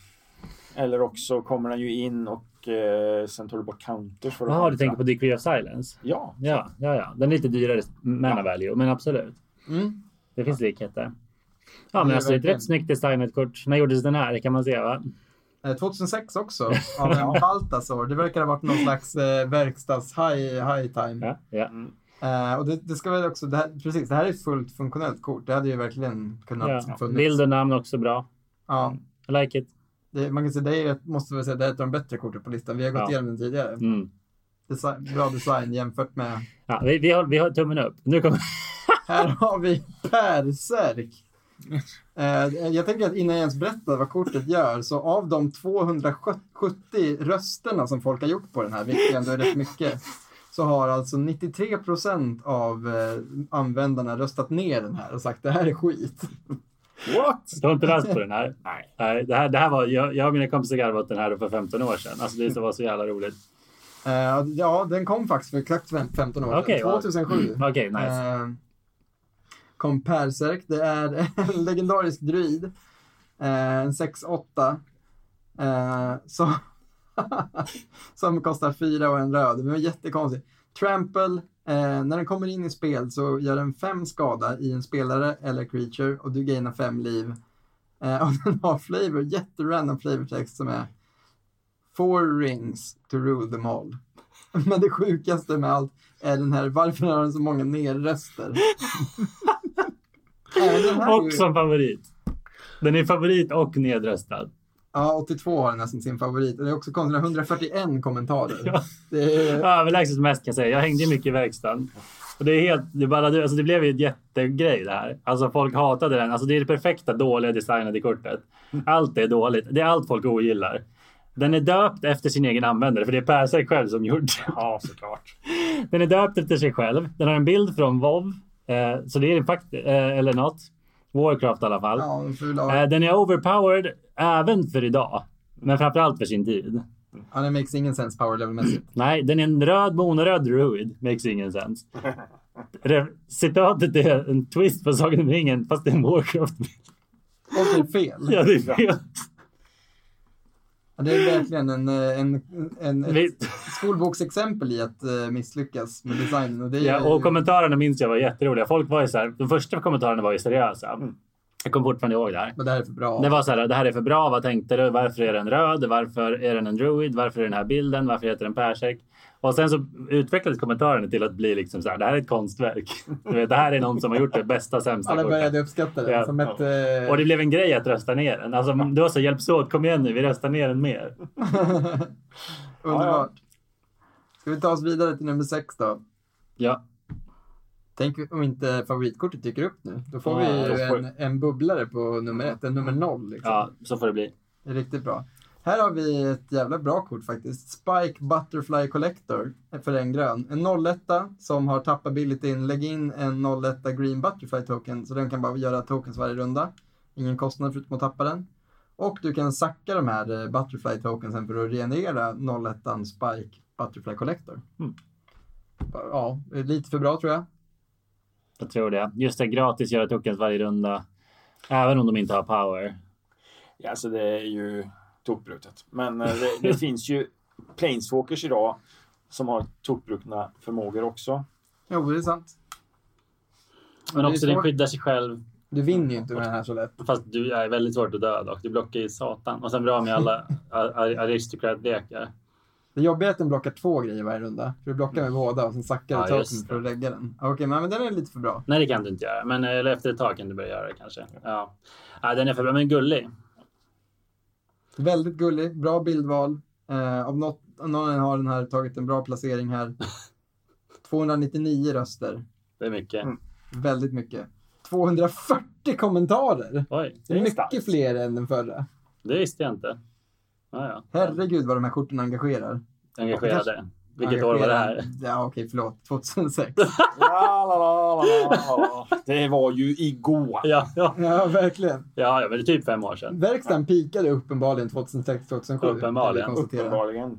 Eller också kommer den ju in och eh, sen tar du bort counters för att Jaha, du tänker på Decree of Silence? Ja. Ja, ja, ja. Den är lite dyrare mana Ja. value, men absolut. mm. Det finns likheter. Ja, Det men är alltså ett rätt snyggt designat kort. När gjordes den här? Det kan man se, va? Eh, 2006 också, *laughs* av en Baltasar. Det verkar ha varit någon slags eh, verkstads high, high time. Ja, ja. Mm. Eh, och det, det ska väl också, det här, precis, det här är ett fullt funktionellt kort. Det hade ju verkligen kunnat ja. funnits. Bild och namn också bra. Ja, I like it. Det, man kan säga, det är, måste väl säga, det är ett av de bättre korten på listan. Vi har gått Ja. igenom den tidigare. Mm. Design, bra design jämfört med... Ja, vi, vi, har, vi har tummen upp. Nu kommer... *laughs* Här har vi Persärk. Eh, jag tänker att innan jag ens berättar vad kortet gör, så av de 270 rösterna som folk har gjort på den här, vilket ändå är rätt mycket, så har alltså 93 procent av eh, användarna röstat ner den här och sagt det här är skit. What? Du har inte läst på den här? *laughs* Nej. Nej, det här, det här var, jag, jag och mina kompisar garvade åt den här för 15 år sedan. Alltså det var så jävla roligt. Eh, ja, den kom faktiskt för exakt fem- 15 år sedan, Okej, vad- 2007. Okej, nice. Eh, kom Persärk. Det är en *laughs* legendarisk druid. Eh, en 6-8. Eh, som, *laughs* som kostar 4 och en röd. Var jättekonstig. Trample. Eh, när den kommer in i spel så gör den 5 skada i en spelare eller creature och du gainar 5 liv. Eh, *laughs* och den har flavor, jätterandom flavor text som är Four rings to rule them all. *laughs* Men det sjukaste med allt är den här, varför har den så många nerröster? *laughs* Är ju- favorit. Den är favorit och nedröstad. Ja, 82 har den nästan sin favorit. Det är också konstigt, den har 141 kommentarer. Ja. Det är, Överlägset mest kan jag säga. Jag hängde mycket i verkstaden. Och det, är helt, det, bara, alltså det blev ju ett jättegrej det här. Alltså folk hatade den. Alltså det är det perfekta dåliga designade kortet. Allt är dåligt. Det är allt folk ogillar. Den är döpt efter sin egen användare, för det är Persek själv som gjort. Ja, såklart. Den är döpt efter sig själv. Den har en bild från WoW. Eh, så det är faktiskt, eh, eller något. Warcraft i alla fall. ja, en. Eh, den är overpowered även för idag. Men framförallt för sin tid. Ja, den makes ingen sense power level-mässigt. Nej, den är en röd monoröd druid. Makes ingen sense. *laughs* Det, citatet är en twist på Sagan om ringen fast det är en Warcraft. Och det är fel. Ja, det är fel. Ja, det är verkligen en, eh, en, en, ett skolboksexempel i att uh, misslyckas med designen. Och det är, Ja, och kommentarerna minns jag var jätteroliga. Folk var ju så här, de första kommentarerna var ju seriösa. Jag kommer fortfarande ihåg det här. Men det här är för bra. Det var så här, det här är för bra, vad tänkte du? Varför är den röd? Varför är den en druid? Varför är den här bilden? Varför heter den persek? Och sen så utvecklades kommentarerna till att bli liksom så här, det här är ett konstverk. *laughs* Du vet, det här är någon som har gjort det bästa, sämsta Alla började uppskatta det. Ja. Som ett, eh, Och det blev en grej att rösta ner den. Alltså, det var så hjälps åt, kom igen nu, vi röstar ner den mer. *laughs* Underbart. Ska vi ta oss vidare till nummer sex då? Ja, Tänk om inte favoritkortet dyker upp nu. Då får Ja, vi får- en, en bubblare på nummer ett, en nummer noll. Liksom. Ja, så får det bli. Det är riktigt bra. Här har vi ett jävla bra kort faktiskt. Spike Butterfly Collector för en grön. En 01 som har tappabilityn. Lägg in en 01 Green Butterfly Token så den kan bara göra tokens varje runda. Ingen kostnad förutom att tappa den. Och du kan sacka de här eh, Butterfly Tokensen för att reagera 01 Spike Butterfly Collector. Mm. Ja, lite för bra tror jag. Jag tror det. Just det, gratis göra tokens varje runda. Även om de inte har power. Ja, alltså det är ju tokbrutet. Men eh, det, *laughs* det finns ju planeswalkers idag som har tokbrutna förmågor också. Jo, det är sant. Men är också den skyddar sig själv. Du vinner ju inte med den här så lätt. Fast du är väldigt svårt att döda och du blockar ju satan. Och sen bra med alla *laughs* ar- ar- aristocrat-lekar. Det jobbiga är att den blockar två grejer varje runda. För du blockar med båda och sen sackar du Ja, token för att lägga den. Okej, men, men den är lite för bra. Nej, det kan du inte göra. Men eller efter ett tag kan du börja göra det kanske. Ja. ja den är för bra, men gullig. Väldigt gullig, bra bildval. Eh, av något, någon har den här tagit en bra placering här. *laughs* 299 röster. Det är mycket. Mm. Väldigt mycket. 240 kommentarer! Oj, Det är mycket starkt. fler än den förra. det visste jag inte. Ja, ja. Herregud vad de här korten engagerar. Engagerade. Vilket år var det här? Ja, okej, förlåt. 2006. *laughs* La, la, la, la, la. Det var ju igår. Ja, ja. ja, verkligen. ja, ja men det är typ fem år sedan. Verkstaden pikade uppenbarligen 2006-2007. Uppenbarligen. Uppenbarligen.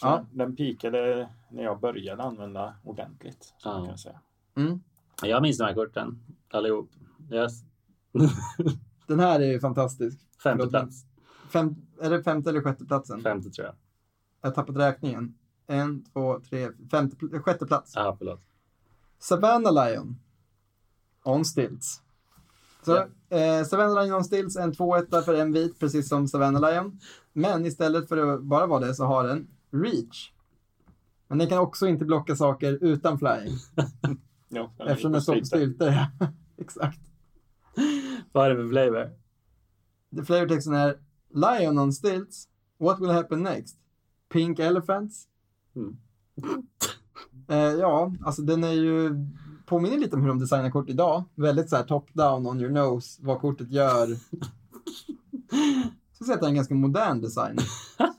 Så Ja. Den pikade när jag började använda ordentligt. Så Ja. kan jag säga. Mm. Jag minns de här korten. Allihop. Yes. Den här är ju fantastisk. Femte Förlåt, plats. Fem, är det femte eller sjätte platsen? Femte tror jag. Jag har tappat räkningen. En, två, tre, femte, pl- sjätte plats. Ja, förlåt. Savannah Lion. On stilts. Så, Ja. eh, Savannah Lion on stilts, en 2-1 för en vit, precis som Savannah Lion. Men istället för att bara vara det så har den reach. Men den kan också inte blocka saker utan flying. *laughs* Är eftersom den står på stylter. *laughs* Exakt. Vad är det för flavor? The flavortexten är Lion on stilts. What will happen next? Pink elephants. Mm. *laughs* Eh, ja, alltså den är ju påminner lite om hur de designar kort idag. Väldigt så här top down on your nose, vad kortet gör. Så att det är en ganska modern design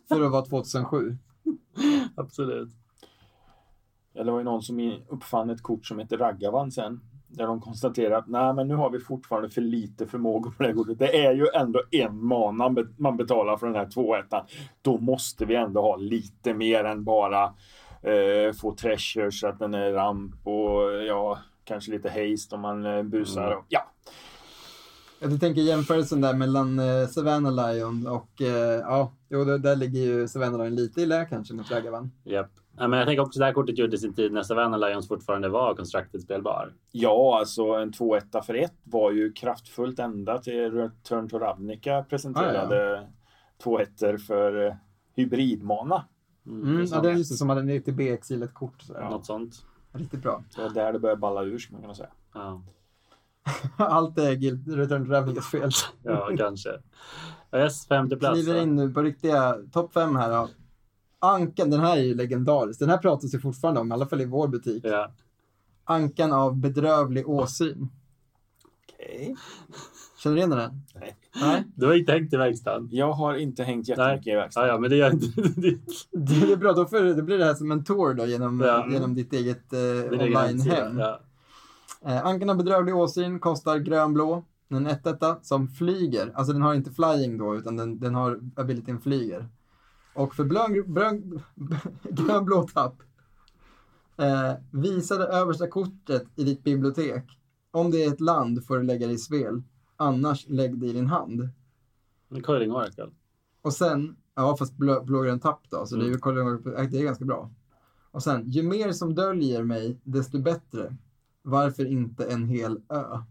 för att vara 2007. *laughs* Absolut. Det var ju någon som uppfann ett kort som heter Raggavan sen. Där de konstaterar att nej, men nu har vi fortfarande för lite förmågor på det här kortet. Det är ju ändå en mana man betalar för den här 2-1. Då måste vi ändå ha lite mer än bara eh, få treasure så att den är ramp och ja, kanske lite haste om man eh, busar. Mm. Och, ja, Jag tänker jämförelsen där mellan eh, Savannah Lion och eh, ja, jo, där, ligger ju Savannah Lion lite i lä kanske mot Ragavan. Japp. Ja, men jag tänker också det här kortet gjorde sin tid när Savannah Lions fortfarande var constructed spelbar. ja, alltså en 2-1 för 1 var ju kraftfullt ända till Return to Ravnica presenterade 2-1 för eh, hybridmana. Mm, ja, det är just det, som hade en till B-exil ett kort. Sådär. Ja. Något sånt. Riktigt bra. Det var där det började balla ur, skulle man kunna säga. Ja, *laughs* Allt är Guild Return to Ravnicas fel. ja kanske. Yes, femte plats. Kliver in nu på riktiga topp fem här då. Ankan, den här är ju legendarisk. Den här pratas ju fortfarande om, i alla fall i vår butik. Ja. Ankan av bedrövlig åsyn. Okej. Känner du igen den? Nej. Nej? Du har inte hängt i verkstaden? Jag har inte hängt jättemycket i Ja, verkstaden. ja, men det gör inte... *laughs* Det är bra, då, får, då blir det här som en tour då genom, Ja. genom ditt eget eh, online-hem. Ja. Eh, Ankan av bedrövlig åsyn kostar grönblå. En 1 som flyger. Alltså den har inte flying då, utan den, den har abilityn flyger. Och för blön, blön, grönblå tapp. Eh, visa det översta kortet i ditt bibliotek. Om det är ett land får du lägga det i spel. Annars lägg det i din hand. En Coiling Oracle. Och sen, ja fast blå, blågrön tapp då, så det är ju kolla- det är ganska bra. Och sen, ju mer som döljer mig, desto bättre. Varför inte en hel ö?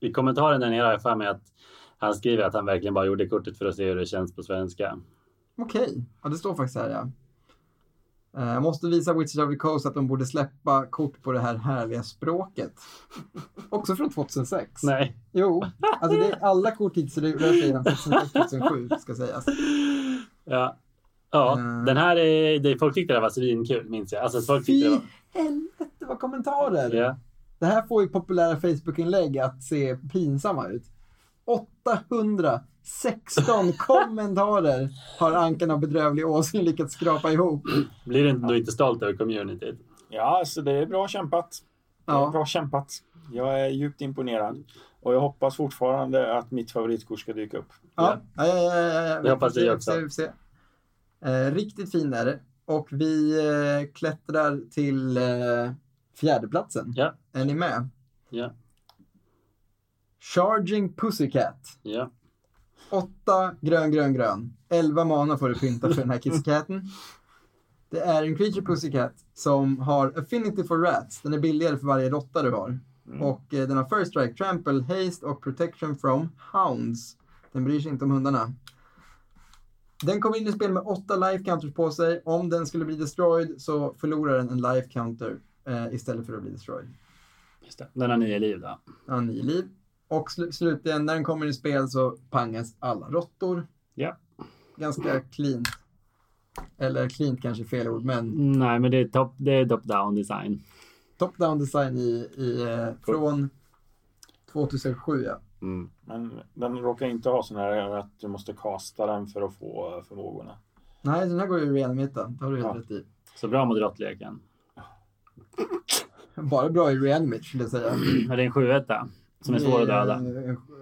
I kommentaren där nere har jag för mig att han skriver att han verkligen bara gjorde kortet för att se hur det känns på svenska. Okej, ja det står faktiskt här ja. Eh, Jag måste visa Witches of the Coast att de borde släppa kort på det här härliga språket. *laughs* Också från 2006. Nej. Jo, alltså det är alla kort hittills rör sig genom 2006-2007 ska sägas. *laughs* Ja. Ja, Mm. den här är, det, folk tyckte det var svinkul minns jag. Alltså, folk tyckte det var, helvete vad kommentarer! ja. Det här får ju populära Facebook-inlägg att se pinsamma ut. 816 kommentarer har Ankan av bedrövlig åsyn lyckats skrapa ihop. Blir du inte, inte stolt över communityt? Ja, alltså det är bra kämpat. Det är Ja. bra kämpat. Jag är djupt imponerad. Och jag hoppas fortfarande att mitt favoritkort ska dyka upp. Ja, ja, ja, ja, ja, ja. Det hoppas vi se, också. får se. Eh, riktigt fin är det. Och vi eh, klättrar till eh, fjärdeplatsen. Ja. Är ni med? Ja. Charging Pussycat. Ja. 8 grön, grön, grön. 11 mana får du pynta för den här kisscaten. Det är en creature pussycat som har affinity for rats. Den är billigare för varje råtta du har. Och eh, den har first strike, trample, haste och protection from hounds. Den bryr sig inte om hundarna. Den kommer in i spel med 8 life counters på sig. Om den skulle bli destroyed så förlorar den en life counter eh, istället för att bli destroyed. Just det. Den har nio liv då. Ja, nio liv. Och sl- slutligen, när den kommer i spel så pangas alla råttor. Ja. Ganska cleant. Eller cleant kanske är fel ord, men Nej, men det är top, det är top-down design. top-down design i, i, eh, från 2007. Ja. Mm. Men den råkar inte ha sån här att du måste kasta den för att få eh, förmågorna. Nej, den här går ju reanimata. Det har du helt Ja. rätt i. Så bra mot råttleken. *laughs* Bara bra i reanimate skulle jag säga. Men det är en 7 som är svår att döda.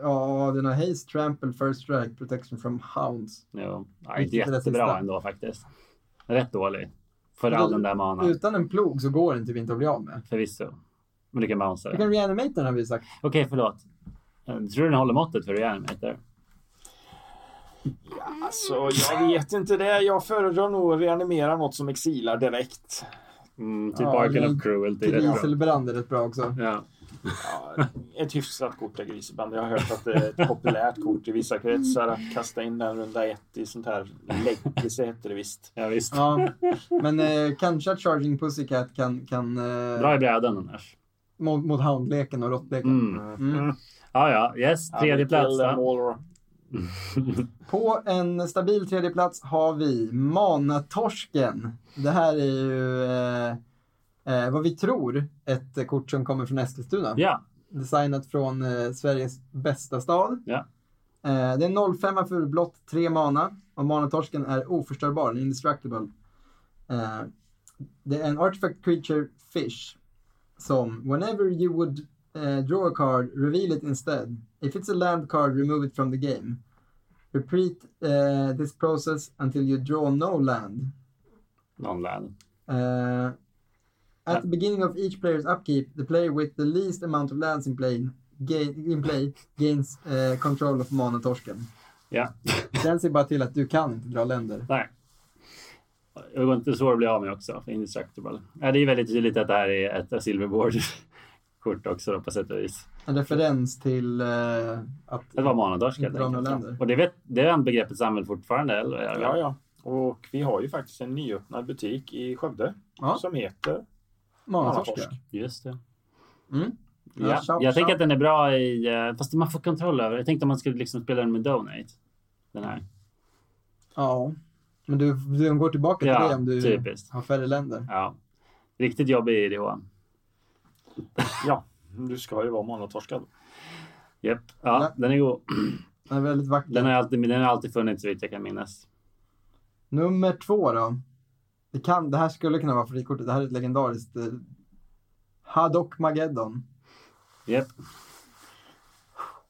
Ja, den har haste, trample, first strike, protection from hounds. Jo. Ja, inte jättebra ändå faktiskt. Rätt dålig. För all du- den där manan. Utan en plog så går den typ inte att bli av med. Förvisso. Men du kan bouncea Du den. kan reanimate den har vi sagt. Okej, förlåt. Eh, Tror du den håller måttet för reanimator? Alltså, jag vet inte det. Jag föredrar nog att reanimera något som exilar direkt. Mm, typ Ja, Arken of Cruelty. det är rätt bra. Griselbrand är rätt bra också. Ja. Ja, *laughs* ett hyfsat kort är Griseband. Jag har hört att det är ett populärt kort i vissa kretsar att kasta in den runda ett i sånt här läggelse heter det visst. ja, visst. Ja, men eh, kanske att Charging Pussycat kan, kan eh, Bra i brädan annars. mot, mot houndleken och råttleken. Mm. Mm. Ja, ja. Yes, tredje plats. *laughs* På en stabil tredje plats har vi Manatorsken. Det här är ju eh, eh, vad vi tror ett kort som kommer från Eskilstuna. Ja, Designat från eh, Sveriges bästa stad. Ja. Eh, det är 05 för blått, 3 mana. Och Manatorsken är oförstörbar, en indestructible. Eh, det är en artifact creature fish. Som whenever you would eh, draw a card, reveal it instead. If it's a land card, remove it from the game. Repeat eh, this process until you draw no land. någon land. Uh, at the beginning of each player's upkeep, the player with the least amount of lands in play, gain, in play gains uh, control of manatorsken. Ja. *laughs* Den ser bara till att du kan inte dra länder. Nej. Det går inte så att bli av med också. För indestructible. Ja, det är väldigt tydligt att det här är ett silverboard-kort *laughs* också då, på sätt och vis. En referens till uh, att... Det var manatorsk helt Dra några länder. Och det, vet, det är begreppet samhället fortfarande, eller? Ja, ja. Och vi har ju faktiskt en nyöppnad butik i Skövde Ja. som heter Manatorsk. Just det. Mm. Ja. Ja, shout, jag tänker att den är bra i... eh, Fast man får kontroll över. Jag tänkte om man skulle liksom spela den med Donate. Den här. Ja. Men du, du går tillbaka till Ja, det om du typiskt. har färre länder. Ja. Riktigt jobbig idé. Ja, du ska ju vara manatorskad. Japp. Ja, Ja. den är god. Den är väldigt vacker. Den har alltid, den har alltid funnits så vitt jag kan minnas. Nummer två då. Det, kan, det här skulle kunna vara frikortet. Det här är ett legendariskt. Eh, Haddock Mageddon. Japp.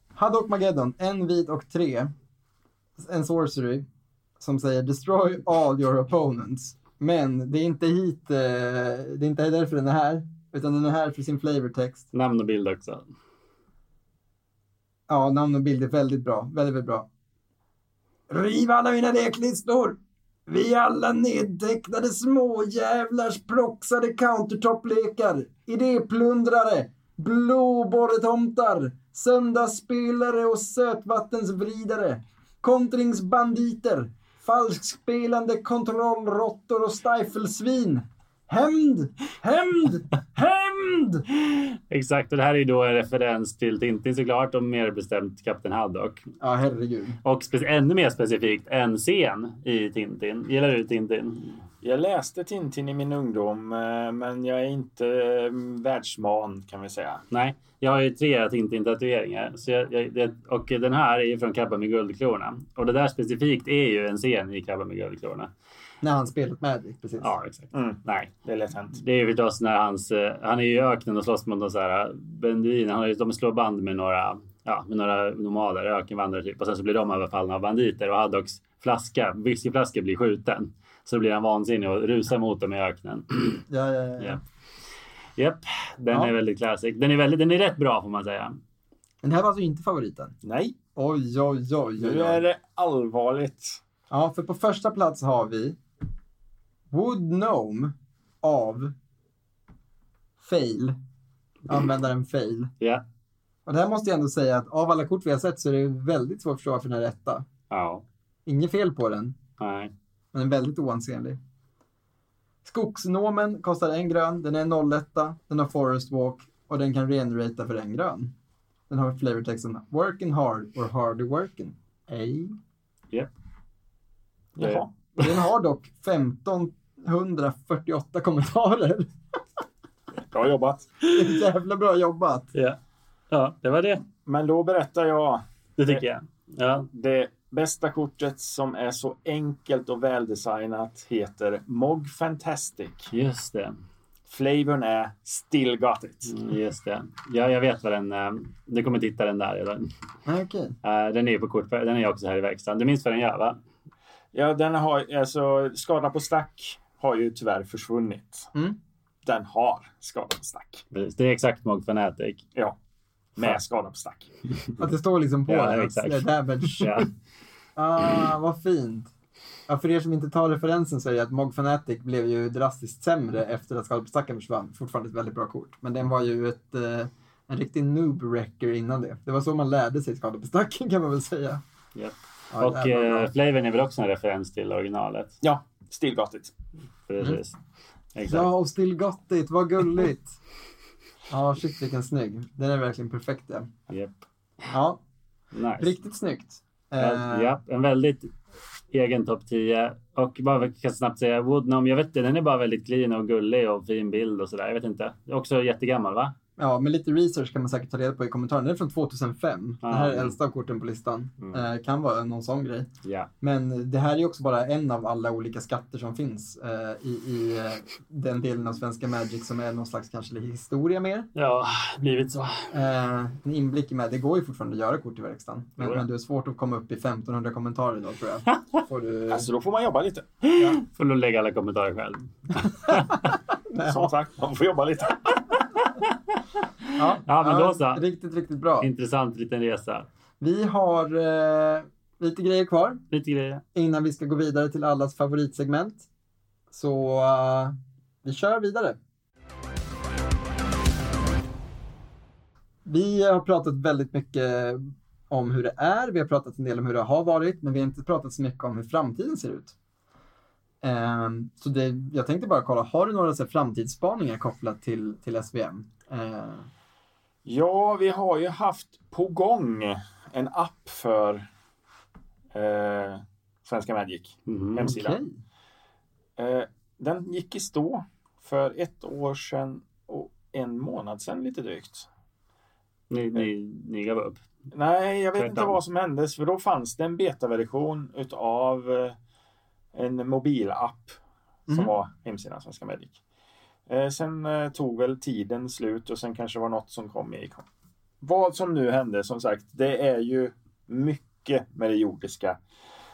Haddock Mageddon, en vit och tre. En sorcery som säger destroy all your opponents. Men det är inte hit, eh, det är inte därför den är här. Utan den är här för sin flavortext. Namn och bild också. Ja, namn och bild är väldigt bra. Väldigt, väldigt bra. Riv alla mina leklistor! Vi alla nedtecknade småjävlars proxade countertop-lekar. Idéplundrare, blåborretomtar, söndagsspelare och sötvattensvridare. Kontringsbanditer, falskspelande kontrollråttor och stifelsvin. Hämnd! Hämnd! Hämnd! Exakt, och det här är ju då en referens till Tintin såklart och mer bestämt Kapten Haddock. Ja, herregud. Och ännu mer specifikt en scen i Tintin. Gillar du Tintin? Jag läste Tintin i min ungdom, eh, men jag är inte eh, världsman kan vi säga. Nej, jag har ju tre Tintin-tatueringar. Och den här är ju från Krabban med guldklorna. Och det där specifikt är ju en scen i Krabban med guldklorna. När han spelat Magic, precis. Ja, exakt. Mm, Nej, det är lätt hänt. det är ju förstås när hans... eh, Han är ju i öknen och slåss mot så här beduiner. Han har ju, de slår band med några, ja, med några nomader, ökenvandrare typ. Och sen så blir de överfallna av banditer och Haddocks flaska, whiskyflaska blir skjuten. Så då blir han vansinnig och rusar mot dem i öknen. *clears throat* Ja, ja, ja. Ja. Japp, den Ja. är väldigt classic. Den är, väldigt, den är rätt bra får man säga. Det här var alltså inte favoriten? Nej, Oj, oj, oj, oj. nu är oj. det allvarligt. Ja, för på första plats har vi Wood Gnome av Fail. Användaren Fail. Ja. Och det här måste jag ändå säga att av alla kort vi har sett så är det väldigt svårt att förstå varför den är rätta. Ja. Inget fel på den, Nej. men den är väldigt oansenlig. Skogsnomen kostar en grön, den är en 01, den har Forest Walk och den kan regenerata för en grön. Den har flavortexten Working hard or harder working. Ej. Japp. Jaha. Den har dock 1548 kommentarer. *laughs* Bra jobbat. Det är jävla bra jobbat. Ja. Ja, det var det. Men då berättar jag Det tycker jag. Ja. det bästa kortet som är så enkelt och väldesignat heter Mog Fantastic. Just det. Flavorn är Still Got It. Mm, Just det. Ja, jag vet vad den... eh, Du kommer titta den där Okej. Eh, Den är ju på kort. Den är också här i verkstaden. Du minns vad den gör va? Ja, den har alltså skada på stack har ju tyvärr försvunnit. Mm. Den har skada på stack. Det är exakt Mog Fanatic. Ja, med skada på stack. *laughs* Att det står liksom på Ja, exakt. Damage. Ja. *laughs* Ah, vad fint. Ja, för er som inte tar referensen så är det att Mog Fanatic blev ju drastiskt sämre efter att Skalpstacken försvann. Fortfarande ett väldigt bra kort. Men den var ju ett, eh, en riktig noob-wrecker innan det. Det var så man lärde sig skada på stacken kan man väl säga. Japp. Ja, Och eh, Flavorn är väl också en referens till originalet. Ja, Still Got It. Precis. Exakt. Ja, och Still Got It, vad gulligt. Ja, shit vilken snygg. Den är verkligen perfekt ja. Japp. Ja, Nice. riktigt snyggt. Ja, Eh, ja, en väldigt egen topp 10. Och bara kan snabbt säga Woodnome. Jag vet inte, den är bara väldigt clean och gullig och fin bild och sådär. Jag vet inte. Också jättegammal va? Ja, med lite research kan man säkert ta reda på i kommentaren. Den är från 2005. Ja, det här är mm. äldsta av korten på listan. Mm. Eh, kan vara någon sån grej. Ja. Men det här är också bara en av alla olika skatter som finns eh, i, i eh, den delen av svenska Magic som är någon slags kanske historia mer. Ja, blivit så. Eh, en inblick i med, det går ju fortfarande att göra kort i verkstaden. Men, ja. men du är svårt att komma upp i 1500 kommentarer idag tror jag. *laughs* Får du... Alltså då får man jobba lite. Får du lägga alla kommentarer själv. *laughs* Som sagt, man får jobba lite. *laughs* ja, Ja, men då så. Riktigt, riktigt bra. Intressant liten resa. Vi har eh, lite grejer kvar. Lite grejer. innan vi ska gå vidare till allas favoritsegment. Så eh, vi kör vidare. Vi har pratat väldigt mycket om hur det är. Vi har pratat en del om hur det har varit, men vi har inte pratat så mycket om hur framtiden ser ut. Ehm, så det, jag tänkte bara kolla, har du några så här, framtidsspaningar kopplat till, till SVM? Eh, Ja, vi har ju haft på gång en app för eh, Svenska Magic. Mhm. Hemsida. okej. Eh, den gick i stå för ett år sedan och en månad sedan lite drygt. Ni, ni, ni gav upp. Nej, jag vet Tvärtom. inte vad som hände. För då fanns det en betaversion utav eh, en mobilapp som Mhm. var hemsidan Svenska Magic. Eh, sen eh, tog väl tiden slut och sen kanske det var något som kom i. Vad som nu hände, som sagt, det är ju mycket med det jordiska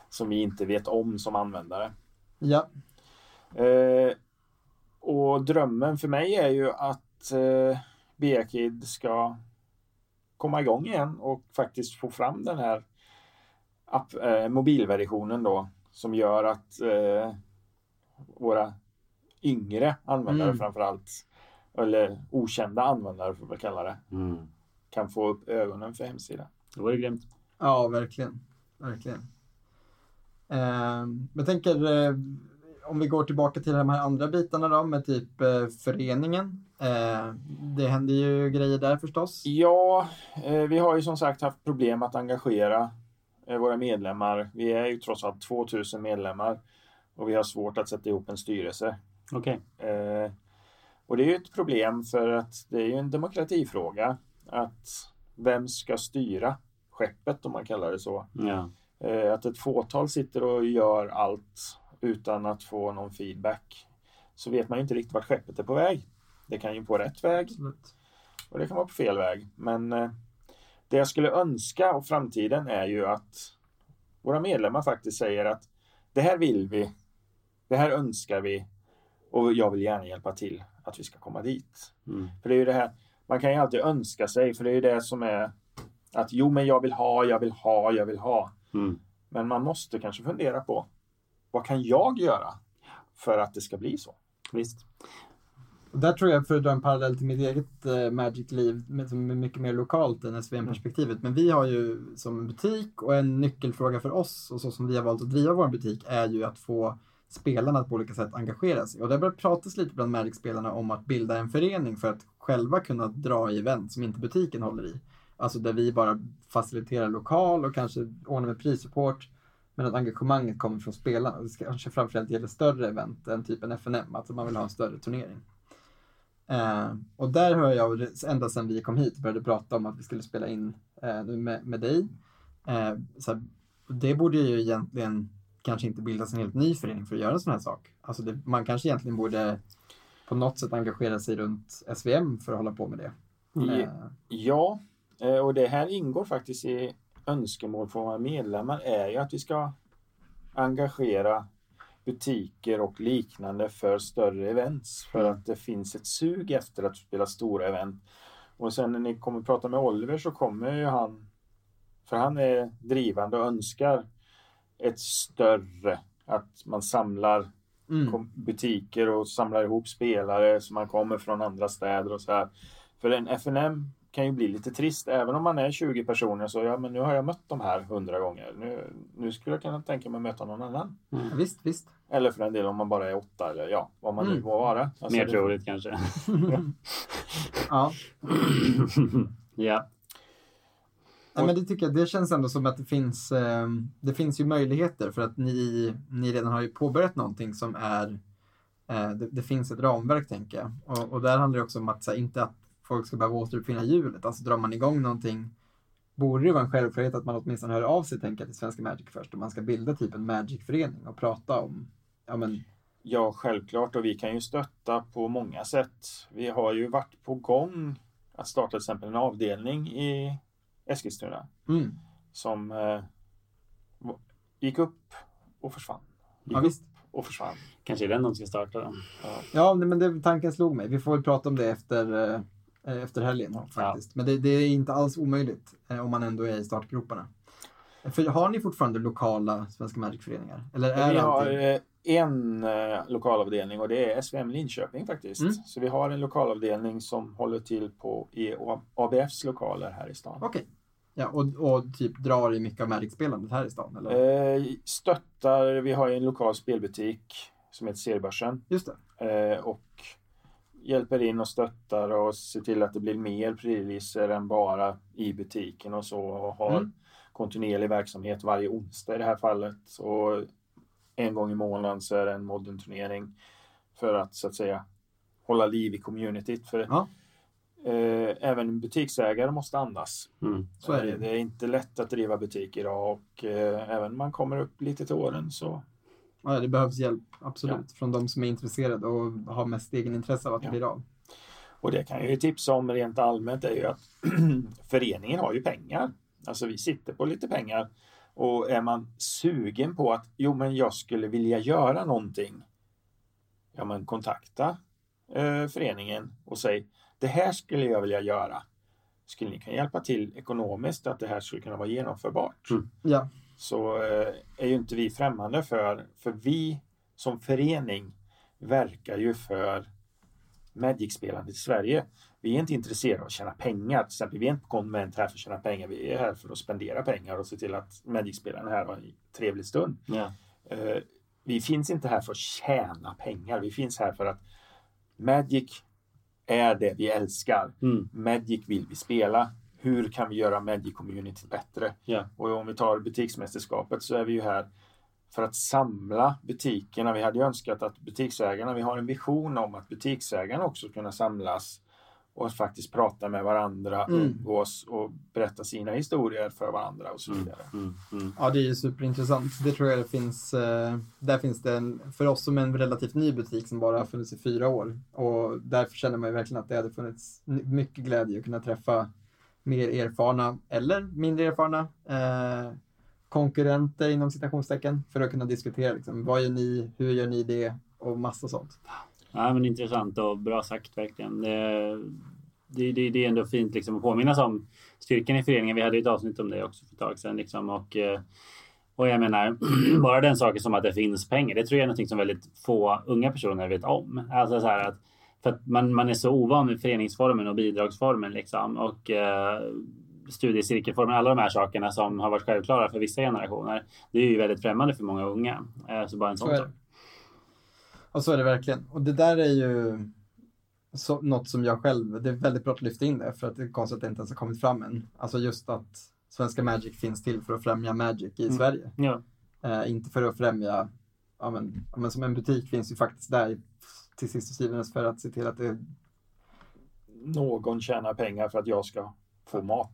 som vi inte vet om som användare. Ja, Eh, och drömmen för mig är ju att eh, BA-Kid ska komma igång igen och faktiskt få fram den här app, eh, mobilversionen då som gör att eh, våra yngre användare Mm. framför allt eller okända användare får vi kalla det Mm. kan få upp ögonen för hemsidan. Det var ju grymt. Ja, verkligen. Verkligen. Ehm, jag tänker, eh, om vi går tillbaka till de här andra bitarna då med typ eh, föreningen. Eh, det händer ju grejer där förstås. Ja, eh, vi har ju som sagt haft problem att engagera eh, våra medlemmar. Vi är ju trots allt 2000 medlemmar och vi har svårt att sätta ihop en styrelse. Okej. Eh, och det är ju ett problem för att det är ju en demokratifråga. Att vem ska styra skeppet om man kallar det så. Ja. Eh, att ett fåtal sitter och gör allt utan att få någon feedback. Så vet man ju inte riktigt vart skeppet är på väg. Det kan ju på rätt väg Absolut. och det kan vara på fel väg. Men eh, det jag skulle önska av framtiden är ju att våra medlemmar faktiskt säger att det här vill vi, det här önskar vi och jag vill gärna hjälpa till att vi ska komma dit. Mm. För det är ju det här, man kan ju alltid önska sig, för det är ju det som är att jo, men jag vill ha, jag vill ha, jag vill ha. Mm. Men man måste kanske fundera på vad kan jag göra för att det ska bli så? Visst. Där tror jag, för att dra en parallell till mitt eget eh, Magic-liv, som är mycket mer lokalt än SVM-perspektivet. Men vi har ju som butik och en nyckelfråga för oss och så som vi har valt att driva vår butik är ju att få spelarna att på olika sätt engagera sig. Och det börjar pratas lite bland Magic-spelarna om att bilda en förening för att själva kunna dra i event som inte butiken håller i. Alltså där vi bara faciliterar lokal och kanske ordnar med prissupport. Men att engagemanget kommer från spelarna. Det kanske framförallt gäller större event än typ en FNM, alltså man vill ha en större turnering. Eh, och där hör jag ända sedan vi kom hit började prata om att vi skulle spela in eh, med, med dig. Eh, så här, det borde ju egentligen kanske inte bildas en helt ny förening för att göra en sån här sak. Alltså det, man kanske egentligen borde på något sätt engagera sig runt SVM för att hålla på med det. Eh, Ja, eh, och det här ingår faktiskt i önskemål från våra medlemmar är ju att vi ska engagera butiker och liknande för större events. För att det finns ett sug efter att spela stora event. Och sen när ni kommer att prata med Oliver så kommer ju han, för han är drivande och önskar ett större, att man samlar mm. butiker och samlar ihop spelare som man kommer från andra städer och så här. För en FNM kan ju bli lite trist, även om man är 20 personer så ja, men nu har jag mött de här 100 gånger. Nu, nu skulle jag kunna tänka mig att möta någon annan. Ja, Visst, visst. Eller för en del om man bara är åtta eller ja, vad man nu Mm. må vara. Alltså, Mer det- troligt kanske. ja. *laughs* ja. Nej, men det tycker jag, det känns ändå som att det finns, eh, det finns ju möjligheter för att ni, ni redan har ju påbörjat någonting som är, eh, det, det finns ett ramverk tänker jag. Och, och där handlar det också om att, så här, inte att folk ska behöva återuppfinna hjulet. Alltså drar man igång någonting borde det vara en självklarhet att man åtminstone hör av sig tänker jag, till Svenska Magic först. Om man ska bilda typ en Magic-förening och prata om, ja men, Ja, självklart. Och vi kan ju stötta på många sätt. Vi har ju varit på gång att starta till exempel en avdelning i Eskilstuna mm, som eh, gick upp och försvann. Gick ja visst. upp och försvann. Kanske är den de ska starta då. Ja, nej, men det, tanken slog mig. Vi får väl prata om det efter, eh, efter helgen faktiskt. Men det, det är inte alls omöjligt eh, om man ändå är i startgroparna. För har ni fortfarande lokala Svenska Magic-föreningar? Eller är Vi har alltid... eh, en eh, lokalavdelning och det är SVM Linköping faktiskt. Mm. Så vi har en lokalavdelning som håller till på i ABFs lokaler här i stan. Okej. Ja, och, och typ drar i mycket av Magic-spelandet här i stan? Eller? Eh, stöttar, vi har ju en lokal spelbutik som heter Seriebörsen. Just det. Eh, och hjälper in och stöttar och ser till att det blir mer preliser än bara i butiken och så. Och har Mm. kontinuerlig verksamhet varje onsdag i det här fallet. Och en gång i månaden så är det en modern turnering för att så att säga hålla liv i communityt. För Ja. eh, även butiksägare måste andas. Mm. Så är det. Det är inte lätt att driva butik idag och eh, även man kommer upp lite till åren så Ja, det behövs hjälp, absolut. Från de som är intresserade och har mest egenintresse av att det Ja. blir av. Och det kan jag ju tipsa om rent allmänt är ju att *clears throat* föreningen har ju pengar. Alltså vi sitter på lite pengar. Och är man sugen på att jo men jag skulle vilja göra någonting. Ja men kontakta eh, föreningen och säg det här skulle jag vilja göra. Skulle ni kunna hjälpa till ekonomiskt att det här skulle kunna vara genomförbart? Mm. Ja, så eh, är ju inte vi främmande för, för vi som förening verkar ju för Magic-spelandet i Sverige. Vi är inte intresserade av att tjäna pengar. Till exempel, vi är inte på konvent här för att tjäna pengar. Vi är här för att spendera pengar och se till att Magic-spelarna här har en trevlig stund. Ja. Eh, vi finns inte här för att tjäna pengar. Vi finns här för att Magic är det vi älskar. Mm. Magic vill vi spela. Hur kan vi göra Magic-community bättre? Ja. Och om vi tar butiksmästerskapet så är vi ju här för att samla butikerna. Vi hade ju önskat att butiksägarna, vi har en vision om att butiksägarna också kunna samlas och faktiskt prata med varandra, Mm. umgås och berätta sina historier för varandra och så vidare. Mm. Mm. Ja, det är ju superintressant. Det tror jag det finns. Eh, där finns det en, för oss som en relativt ny butik som bara har funnits i fyra år och därför känner man ju verkligen att det hade funnits mycket glädje att kunna träffa mer erfarna eller mindre erfarna eh, konkurrenter inom citationstecken för att kunna diskutera liksom, vad gör ni, hur gör ni det och massa sånt. Ja, men intressant och bra sagt verkligen. Det, det, det, det är ändå fint liksom att påminnas om styrkan i föreningen. Vi hade ju ett avsnitt om det också för ett tag sedan. Liksom, och, eh, och jag menar, *clears throat* bara den saken som att det finns pengar, det tror jag är något som väldigt få unga personer vet om. Alltså så här att, för att man, man är så ovan med föreningsformen och bidragsformen liksom. Och eh, studiecirkelformen, alla de här sakerna som har varit självklara för vissa generationer. Det är ju väldigt främmande för många unga. Eh, så bara en Så sån sak. så är det verkligen. Och det där är ju så, något som jag själv, det är väldigt bra att lyfta in det för att det är konstigt att det inte ens har kommit fram än. Alltså just att Svenska Magic finns till för att främja Magic i Mm. Sverige. Ja. Eh, inte för att främja, ja men, ja men som en butik finns ju faktiskt där till sist och syvende för att se till att det, Någon tjänar pengar för att jag ska få mat.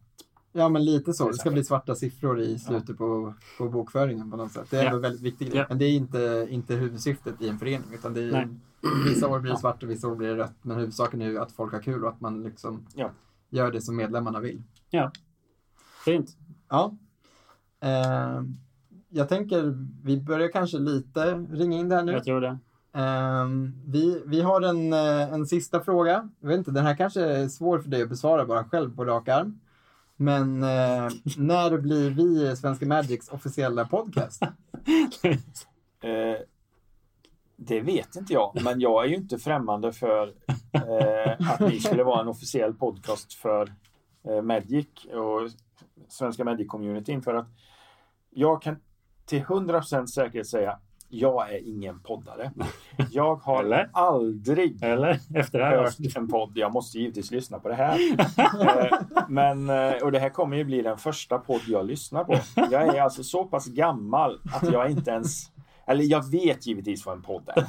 ja men lite så, det ska bli svarta siffror i slutet på, på bokföringen på något sätt. Det är Ja. en väldigt viktig grej. Ja. Men det är inte, inte huvudsyftet i en förening utan det är Nej. Vissa år blir det svart och vissa år blir det rött. Men huvudsaken är ju att folk har kul och att man liksom Ja. gör det som medlemmarna vill. Fint. Ja. Eh, jag tänker, vi börjar kanske lite ringa in det här nu. Jag tror det. Um, vi, vi har en, eh, en sista fråga. Jag vet inte, den här kanske är svår för dig att besvara bara själv på rak arm. Men uh, när blir vi Svenska Magics officiella podcast? uh, *laughs* det vet inte jag, men jag är ju inte främmande för uh, att ni skulle vara en officiell podcast för Magic och svenska Magic-communityn. För att jag kan till 100% säkerhet säga jag är ingen poddare. *laughs* Jag har Eller? aldrig Eller? Efter det här hört en podd. Jag måste givetvis lyssna på det här. *laughs* Eh, Men, eh, och det här kommer ju bli den första podd jag lyssnar på. Jag är alltså så pass gammal att jag inte ens... Eller jag vet givetvis vad en podd är.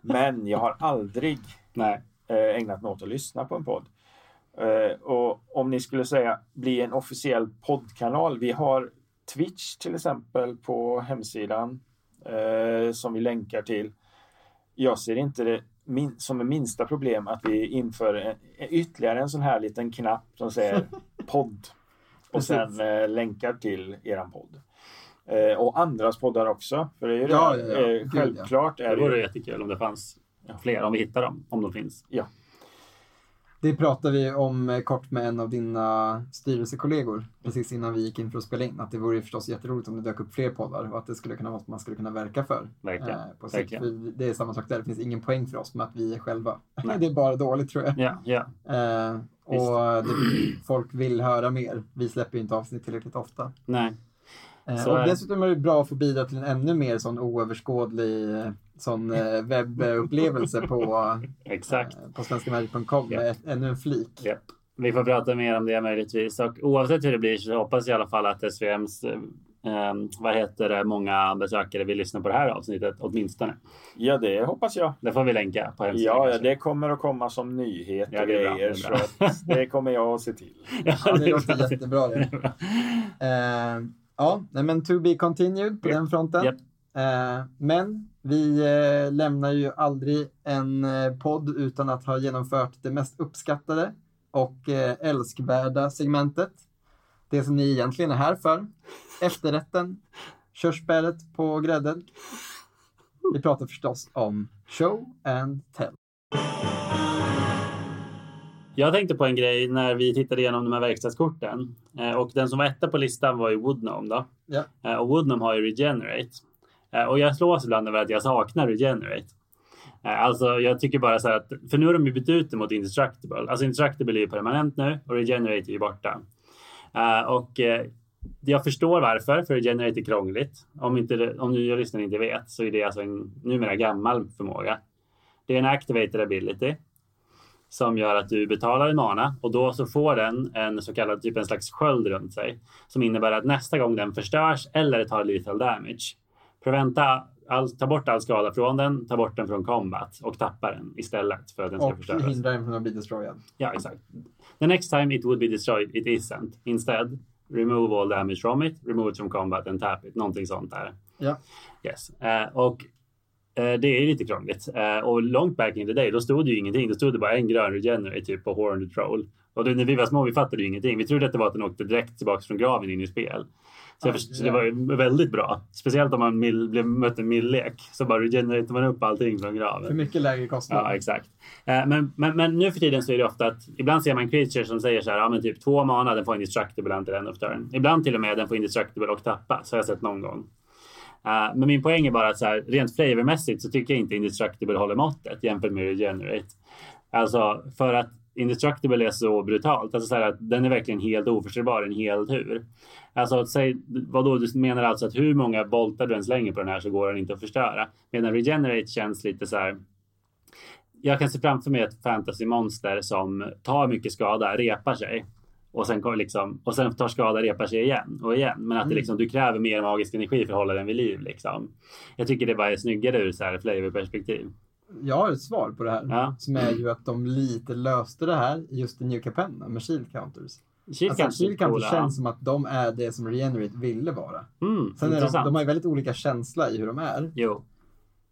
Men jag har aldrig Nej. eh, ägnat mig åt att lyssna på en podd. Och om ni skulle säga bli en officiell poddkanal. Vi har Twitch till exempel på hemsidan eh, som vi länkar till. Jag ser inte det min, som en minsta problem att vi inför en, ytterligare en sån här liten knapp som säger *laughs* podd och sen eh, länkar till eran podd. Eh, och andras poddar också. För det är ju Ja, det, ja, ja. eh, självklart Det är det vore jättekul om det fanns fler, om vi hittar dem, om de finns. Det pratade vi om eh, kort med en av dina styrelsekollegor precis innan vi gick in för att spela in. Att det vore förstås jätteroligt om det dök upp fler poddar och att det skulle kunna vara något man skulle kunna verka för. Verkligen. eh, på sikt. Det är samma sak där, det finns ingen poäng för oss med att vi är själva. *laughs* Nej. det är bara dåligt tror jag. Ja, ja. Eh, och det, folk vill höra mer. Vi släpper ju inte avsnitt tillräckligt ofta. Nej. Eh, Så och dessutom är det bra att få bidra till en ännu mer sån oöverskådlig sån eh, webbupplevelse på, *laughs* Exakt. eh, på svenskamagic.com Ja. ett, ännu en flik. Japp. Vi får prata mer om det möjligtvis. Och oavsett hur det blir så hoppas jag i alla fall att SVMs eh, vad heter det, många besökare vill lyssna på det här avsnittet åtminstone. ja det hoppas jag. Det får vi länka på hemsidan. Ja, ja, det kommer att komma som nyhet Ja, och det är bra, grejer. det. Så att det kommer jag att se till. *laughs* Ja, Ja, det är låter bra. jättebra det. Eh, ja, men to be continued på Japp. den fronten. Japp. Eh, men vi eh, lämnar ju aldrig en eh, podd utan att ha genomfört det mest uppskattade och eh, älskvärda segmentet. Det som ni egentligen är här för. Efterrätten, körsbäret på grädden. Vi pratar förstås om show and tell. Jag tänkte på en grej när vi tittade igenom de här verkstadskorten. Eh, och den som var etta på listan var ju Woodnome då. Ja. Eh, och Woodnome har ju Regenerate. Eh, och jag slås ibland över att jag saknar Regenerate. Eh, alltså jag tycker bara så här att, för nu har de ju bytt ut det mot Indestructible. Alltså Indestructible är ju permanent nu och Regenerate är ju borta. Eh, och jag förstår varför, för Regenerate är krångligt. Om, inte, om ni lyssnare inte vet så är det alltså en numera gammal förmåga. Det är en activated ability som gör att du betalar en mana och då så får den en så kallad typ en slags sköld runt sig som innebär att nästa gång den förstörs eller tar lethal damage preventa all, ta bort all skada från den, ta bort den från combat och tappa den istället för att den ska Och förstöras. hindra den från att bli destroyad. Ja, exakt. The next time it would be destroyed, it isn't. Instead, remove all damage from it, remove it from combat and tap it. Någonting sånt där. Ja. Yes. Eh, och eh, det är lite krångligt. Eh, och långt back in the day, då stod det ju ingenting. Då stod det bara en grön regenerate typ på Horned Troll. Och när vi var små, vi fattade ju ingenting. Vi trodde att det var att den åkte direkt tillbaka från graven in i spel. Så, jag så det var ju väldigt bra. Speciellt om man mill, blev, mötte en mill-lek. Så bara regenerator man upp allting från graven. För mycket lägre kostnad. Ja, exakt. Eh, Men, men, men nu för tiden så är det ofta att ibland ser man creatures som säger så här, ja men typ två mana, den får indestructible until end of turn. Ibland till och med den får indestructible och tappa, så har jag sett någon gång. Eh, men min poäng är bara att så här, rent flavormässigt så tycker jag inte indestructible håller måttet jämfört med regenerate. Alltså för att indestructible är så brutalt, alltså så att den är verkligen helt oförstörbar en hel tur. Alltså säg, vadå, du menar alltså att hur många boltar du än slänger på den här så går den inte att förstöra. Medan regenerate känns lite så här jag kan se framför mig ett fantasymonster som tar mycket skada, repar sig och sen, liksom, och sen tar skada, repar sig igen och igen. Men att det liksom, du kräver mer magisk energi för att hålla den vid liv. Liksom. Jag tycker det bara är snyggare ur så här flavorperspektiv. Jag har ett svar på det här. Ja. Som är ju att de lite löste det här just i New Capenna med shield counters. Shield Alltså, är shield counters coola. känns som att de är det som Regenerate ville vara. Mm, Sen är de, de har ju väldigt olika känsla i hur de är. Jo,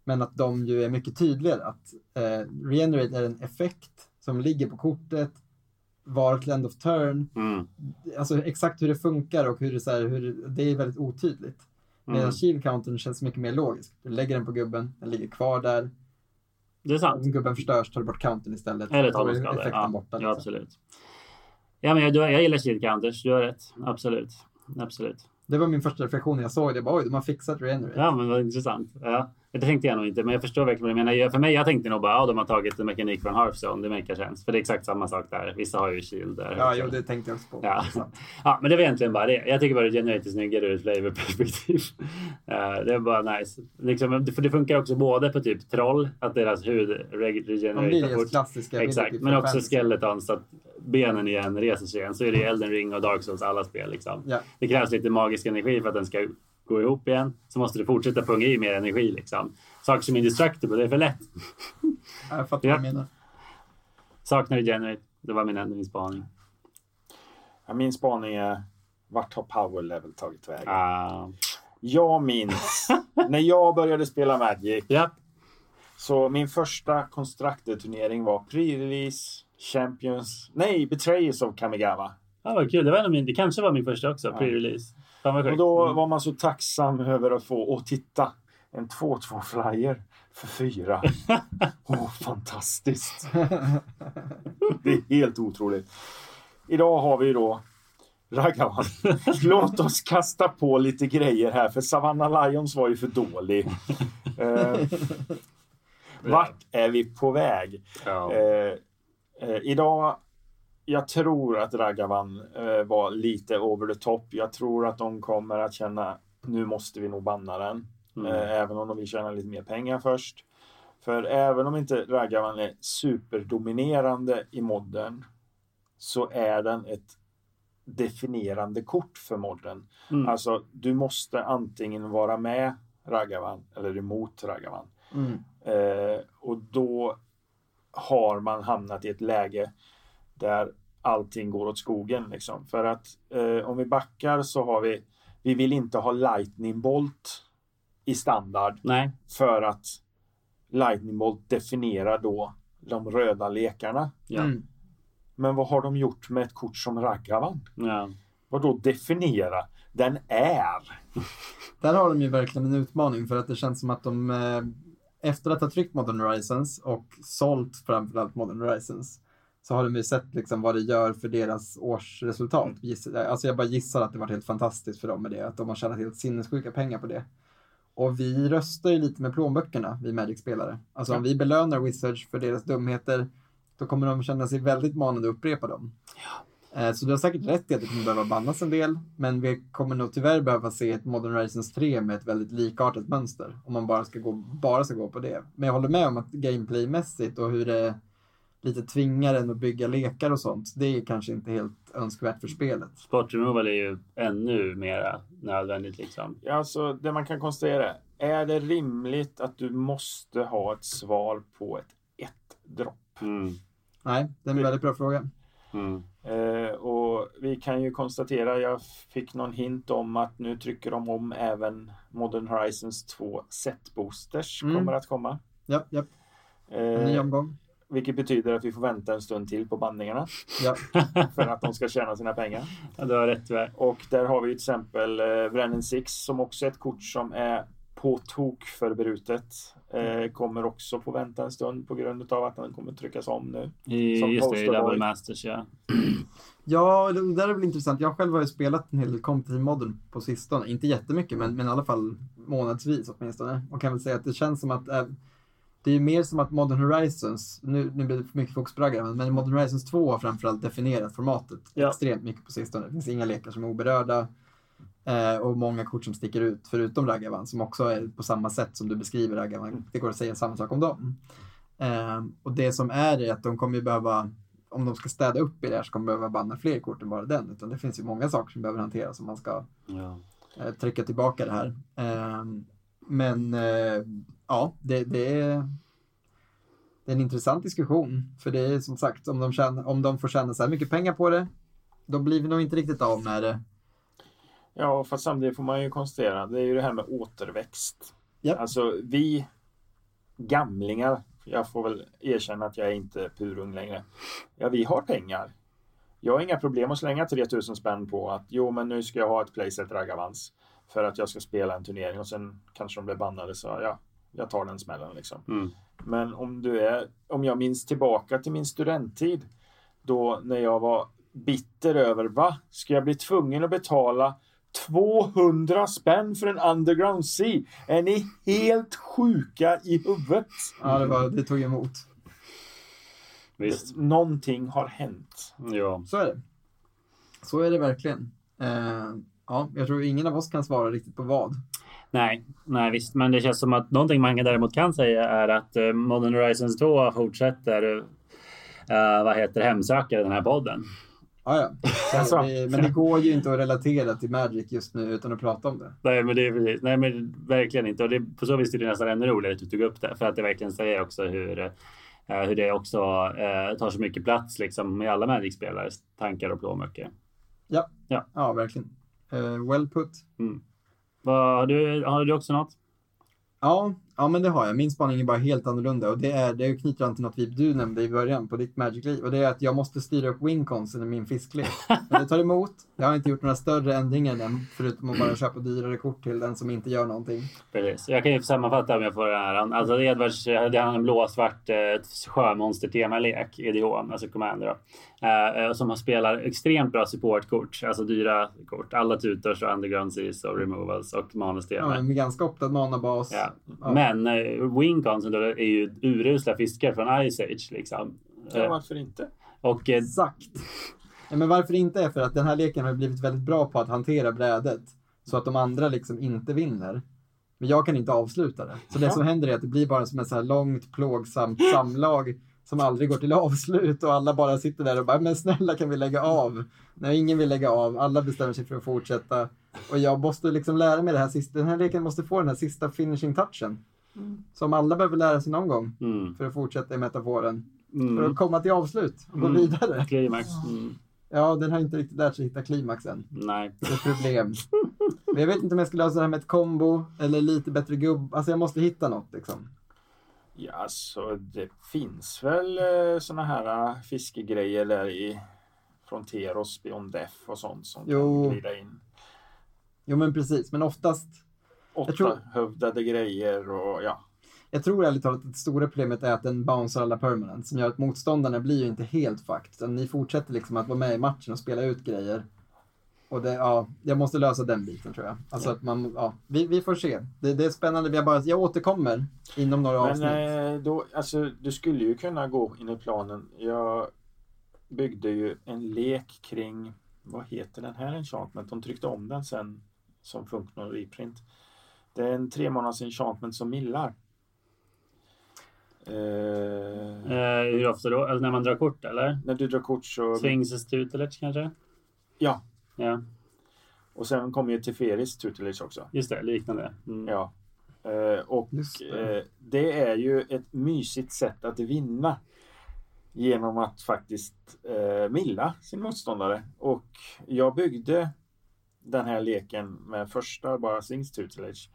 Men att de ju är mycket tydligare. Att eh, Regenerate är en effekt som ligger på kortet. Var till end of turn. mm, Alltså exakt hur det funkar och hur det, så här, hur det, det är väldigt otydligt. Medan mm. shield countern känns mycket mer logisk. Du lägger den på gubben, den ligger kvar där. Det är sant. Om gubben förstörs tar du bort countern istället. Eller tar skada. effekten Ja, borta. ja, liksom. absolut. Ja, men jag, jag gillar shield counters. Du har rätt. Absolut. Absolut. Det var min första reflektion när jag såg det. Jag bara, Oj, de har fixat Regenerate. Ja, men vad intressant. Ja. Det tänkte jag nog inte, men jag förstår verkligen vad du menar. Jag- För mig, jag tänkte nog bara, ja, de har tagit en mekanik från Hearthstone. Det makar sense. För det är exakt samma sak där. Vissa har ju shield där. Ja, jo, det tänkte jag också på. Ja. Det. Ja, men det var egentligen bara det. Jag tycker bara Regenerate är snyggare ur ett flavorperspektiv. Uh, *laughs* det är bara nice. Liksom, för det funkar också både på typ troll, att deras hud regenererar fort. klassiska Exakt, men också skeletons så att benen igen reser sig igen. Så är det Elden Ring och Dark Souls alla spel. Liksom. Ja. Det krävs lite magisk energi för att den ska gå ihop igen. Så måste du fortsätta punga i mer energi. Liksom. Saker som Indestructible, det är för lätt. Ja, Jag fattar Ja. vad du menar. Saknar Regenerate. Det var min ändringsspaning. Ja, min spaning är, vart har power level tagit vägen? Ah. Jag minns *laughs* när jag började spela Magic. Ja, Så min första Constructed-turnering var pre-release, Champions, nej, Betrayers of Kamigawa. ah, vad kul. Det, var min, det kanske var min första också, pre-release. Och då Mm. var man så tacksam över att få, och titta, en 2-2 flyer för fyra. *laughs* Åh, fantastiskt! Det är helt otroligt. Idag har vi då Ragavan. Låt oss kasta på lite grejer här, för Savannah Lions var ju för dålig. Eh, vart är vi på väg? Ja. Eh, eh, idag, jag tror att Ragavan eh, var lite over the top. Jag tror att de kommer att känna, nu måste vi nog banna den. Mm. Eh, även om de vill tjäna lite mer pengar först. För även om inte Ragavan är superdominerande i modden så är den ett definierande kort för modden. Mm. Alltså, du måste antingen vara med Ragavan eller emot Ragavan. Mm. Eh, och då har man hamnat i ett läge där allting går åt skogen. Liksom. För att eh, om vi backar så har vi, vi vill inte ha Lightning Bolt i standard Nej. för att Lightning Bolt definierar då de röda lekarna. Ja. Mm. Men vad har de gjort med ett kort som Ragavan? Ja. Vad då definiera? Den är. *laughs* Där har de ju verkligen en utmaning för att det känns som att de eh, efter att ha tryckt Modern Horizons och sålt framförallt Modern Horizons så har de ju sett liksom vad det gör för deras årsresultat. Alltså jag bara gissar att det varit helt fantastiskt för dem med det, att de har tjänat helt sinnessjuka pengar på det. Och vi röstar ju lite med plånböckerna, vi Magic-spelare. Alltså om vi belönar Wizards för deras dumheter, då kommer de känna sig väldigt manade att upprepa dem. Eh, Så du har säkert rätt i att det kommer behöva bannas en del, men vi kommer nog tyvärr behöva se ett Modern Horizons 3 med ett väldigt likartat mönster, om man bara ska gå, bara ska gå på det. Men jag håller med om att gameplaymässigt och hur det lite tvingar en att bygga lekar och sånt, det är kanske inte helt önskvärt för spelet. Sport removal är ju ännu mera nödvändigt liksom. Ja, alltså, det man kan konstatera, är det rimligt att du måste ha ett svar på ett ett dropp? Mm. Nej, det är en väldigt bra fråga. Mm. Eh, och vi kan ju konstatera, jag fick någon hint om att nu trycker de om även Modern Horizons 2 set boosters Mm. kommer att komma. Ja, ja. En ny Eh, omgång. Vilket betyder att vi får vänta en stund till på bandningarna Ja. *laughs* för att de ska tjäna sina pengar. Ja, du har rätt tyvärr. Och där har vi till exempel eh, Brennan Six som också är ett kort som är på tok för brutet. Eh, kommer också få vänta en stund på grund av att den kommer tryckas om nu. I, Som just det, i Double. Masters ja. Ja, det där är väl intressant. Jag själv har ju spelat en hel del competitive modern på sistone. Inte jättemycket, men, men i alla fall månadsvis åtminstone. Och kan väl säga att det känns som att eh, det är ju mer som att Modern Horizons, nu, nu blir det för mycket fokus på raggarna, men Modern Horizons 2 har framförallt definierat formatet Ja. extremt mycket på sistone. Det finns inga lekar som är oberörda. Eh, och många kort som sticker ut, förutom Raggavan, som också är på samma sätt som du beskriver Raggavan. Det går att säga samma sak om dem. Eh, och det som är är att de kommer ju behöva, om de ska städa upp i det här så kommer de behöva banna fler kort än bara den. Utan det finns ju många saker som behöver hanteras om man ska ja. eh, trycka tillbaka det här. Eh, men eh, ja, det, det, är, det är en intressant diskussion. För det är som sagt, om de, tjänar, om de får tjäna så här mycket pengar på det, då blir vi nog inte riktigt av med det. Ja, fast samtidigt får man ju konstatera, det är ju det här med återväxt. Ja. Alltså vi gamlingar, jag får väl erkänna att jag är inte purung längre. Ja, vi har pengar. Jag har inga problem att slänga 3000 spänn på att jo, men nu ska jag ha ett playset Ragavans för att jag ska spela en turnering och sen kanske de blir bannade så ja, jag tar den smällen liksom. Mm. Men om du är, om jag minns tillbaka till min studenttid då när jag var bitter över va? Ska jag bli tvungen att betala 200 spänn för en underground sea? Är ni helt sjuka i huvudet? Ja, det, var, det tog emot. Visst. Någonting har hänt. Ja. Så är det. Så är det verkligen. Eh, ja, jag tror ingen av oss kan svara riktigt på vad. Nej, nej visst. Men det känns som att någonting man däremot kan säga är att eh, Modern Horizons 2 fortsätter uh, vad heter hemsöka den här podden. Ja, ja. *laughs* Så Alltså. det, men det går ju inte att relatera till Magic just nu utan att prata om det. Nej, men det är precis. Nej, men verkligen inte. Och det, på så vis är det nästan ännu roligare att du tog upp det. För att det verkligen säger också hur, eh, hur det också eh, tar så mycket plats liksom med alla Magic-spelares tankar och plånböcker. Ja, Ja. ja verkligen. Well put. Vad, har, du, har du också något? Ja, ja, men det har jag. Min spaning är bara helt annorlunda och det är, det knyter an till något vi, du nämnde i början på ditt Magic-liv och det är att jag måste styra upp winconsen i min fisklek. Men det tar emot. Jag har inte gjort några större ändringar än förutom att bara köpa dyrare kort till den som inte gör någonting. Precis. Jag kan ju sammanfatta om jag får det här. Alltså Edvards, det är en blåsvart eh, sjömonster-temalek, EDH, alltså Commander då. Eh, som spelar extremt bra supportkort, alltså dyra kort. Alla tutors och underground seas och removals och Ja, manustema. men med ganska optad manabas. Ja. Ja. Men eh, Winconsen då är ju urusla fiskar från Ice Age liksom. Ja, Eh, varför inte? och eh, Exakt. Ja, men varför inte är för att den här leken har blivit väldigt bra på att hantera brädet så att de andra liksom inte vinner. Men jag kan inte avsluta det. Så det som händer är att det blir bara som ett så här långt plågsamt samlag som aldrig går till *laughs* avslut och alla bara sitter där och bara, men snälla kan vi lägga av? Nej, ingen vill lägga av. Alla bestämmer sig för att fortsätta. Och jag måste liksom lära mig det här sista. Den här leken måste få den här sista finishing touchen. Som alla behöver lära sig någon gång mm, för att fortsätta i metaforen. För mm, att komma till avslut och gå Mm. vidare. klimax. Mm, Ja, den har inte riktigt lärt sig hitta klimax än. nej. Det är ett problem. Men jag vet inte om jag ska lösa det här med ett kombo eller lite bättre gubb. Alltså jag måste hitta något liksom. Ja, så det finns väl eh, såna här eh, fiskegrejer där i Fronteros, Beyond Death och sånt som Jo. kan glida in. Jo men precis, men oftast. Åtta tror- hövdade grejer och ja. Jag tror ärligt talat att det stora problemet är att den bouncear alla permanent. Som gör att motståndarna blir ju inte helt fucked. Ni fortsätter liksom att vara med i matchen och spela ut grejer. Och det, ja, jag måste lösa den biten tror jag. Alltså Ja. att man, ja, vi, vi får se. Det, det är spännande. Jag, bara, jag återkommer inom några Men avsnitt. eh, då, alltså, du skulle ju kunna gå in i planen. Jag byggde ju en lek kring, vad heter den här enchantment? De tryckte om den sen som Funknor reprint. Det är en tre månaders enchantment som millar. Eh, Eh, hur ofta då? Alltså när man drar kort eller? när du drar kort så... Swings tutelage kanske? Ja, Ja, och sen kommer ju Teferis tutelage också. just det. Liknande. Mm. Ja. Eh, och det. eh, det är ju ett mysigt sätt att vinna. Genom att faktiskt eh, milla sin motståndare. Och jag byggde den här leken med första bara Sings tutelage.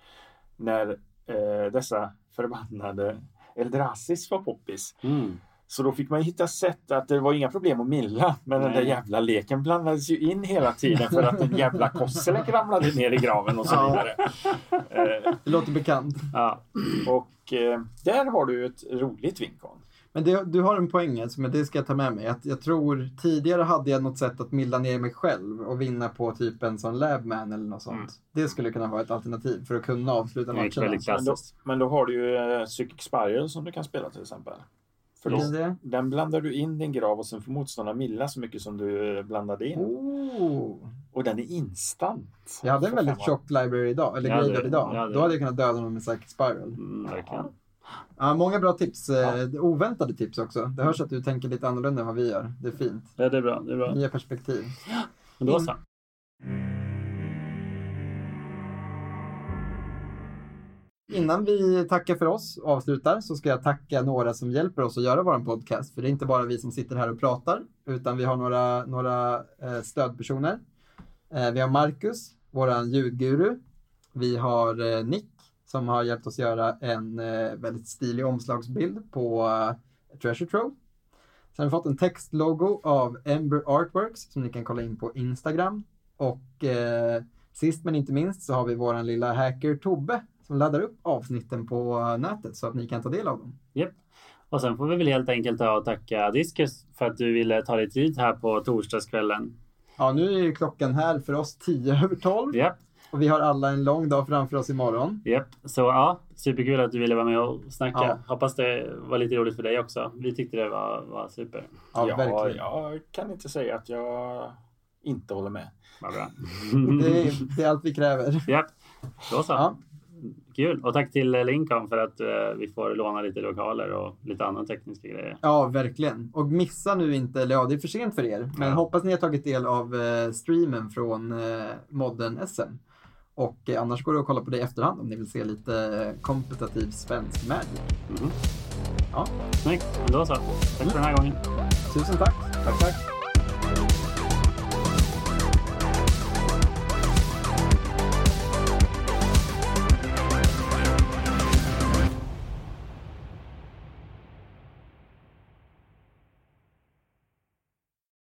När eh, dessa förbannade Eldrasis var poppis. Mm. Så då fick man hitta sätt att det var inga problem att milla. Men den där Nej. jävla leken blandades ju in hela tiden för att en jävla Kosselek ramlade ner i graven och så vidare. Eh, Det låter bekant. Ja. och eh, där har du ett roligt vinkon. Men det, du har en poäng alltså, men det ska jag ta med mig. Att jag tror tidigare hade jag något sätt att milda ner mig själv och vinna på typ en sån labman eller något sånt. Mm. Det skulle kunna vara ett alternativ för att kunna avsluta väldigt Men då, men då har du ju eh, Psychic Spiral som du kan spela till exempel. För då, den blandar du in din grav och sen får motståndaren milla så mycket som du eh, blandade in. Oh. Och den är instant. Jag hade en väldigt tjock library idag, eller Ja, det- graveyard idag. ja, det- Då hade jag kunnat döda honom med Psychic Spiral. Mm, verkligen. Ja, många bra tips. eh, Oväntade tips också. Det hörs att du tänker lite annorlunda än vad vi gör. Det är fint. Ja, det är bra. Det är bra. Nya perspektiv. Men då så. Innan vi tackar för oss och avslutar så ska jag tacka några som hjälper oss att göra vår podcast. För det är inte bara vi som sitter här och pratar, utan vi har några, några eh, stödpersoner. Eh, vi har Marcus, våran ljudguru. Vi har Nick som har hjälpt oss göra en eh, väldigt stilig omslagsbild på eh, Treasure Trove. Sen har vi fått en textlogo av Ember Artworks som ni kan kolla in på Instagram. Och eh, sist men inte minst så har vi våran lilla hacker Tobbe som laddar upp avsnitten på nätet så att ni kan ta del av dem. Japp. Och sen får vi väl helt enkelt ta och tacka Discus för att du ville ta dig tid här på torsdagskvällen. Ja, nu är klockan här för oss 10 över 12 Japp, och vi har alla en lång dag framför oss imorgon. japp. Så ja, superkul att du ville vara med och snacka. Ja. Hoppas det var lite roligt för dig också. Vi tyckte det var, var super. Ja, Ja, verkligen. jag kan inte säga att jag inte håller med. Vad bra. Det, är, det är allt vi kräver. Japp, då så. Ja. Kul. Och tack till Lincoln för att eh, vi får låna lite lokaler och lite andra tekniska grejer. Ja, verkligen. Och missa nu inte, eller ja, det är för sent för er, men Ja. hoppas ni har tagit del av eh, streamen från eh, modden SM. Och eh, annars går det att kolla på det i efterhand om ni vill se lite eh, kompetitiv svensk Magic. Mhm. Ja, Snyggt. Men då så. Tack för den här gången. tusen tack. Tack, tack.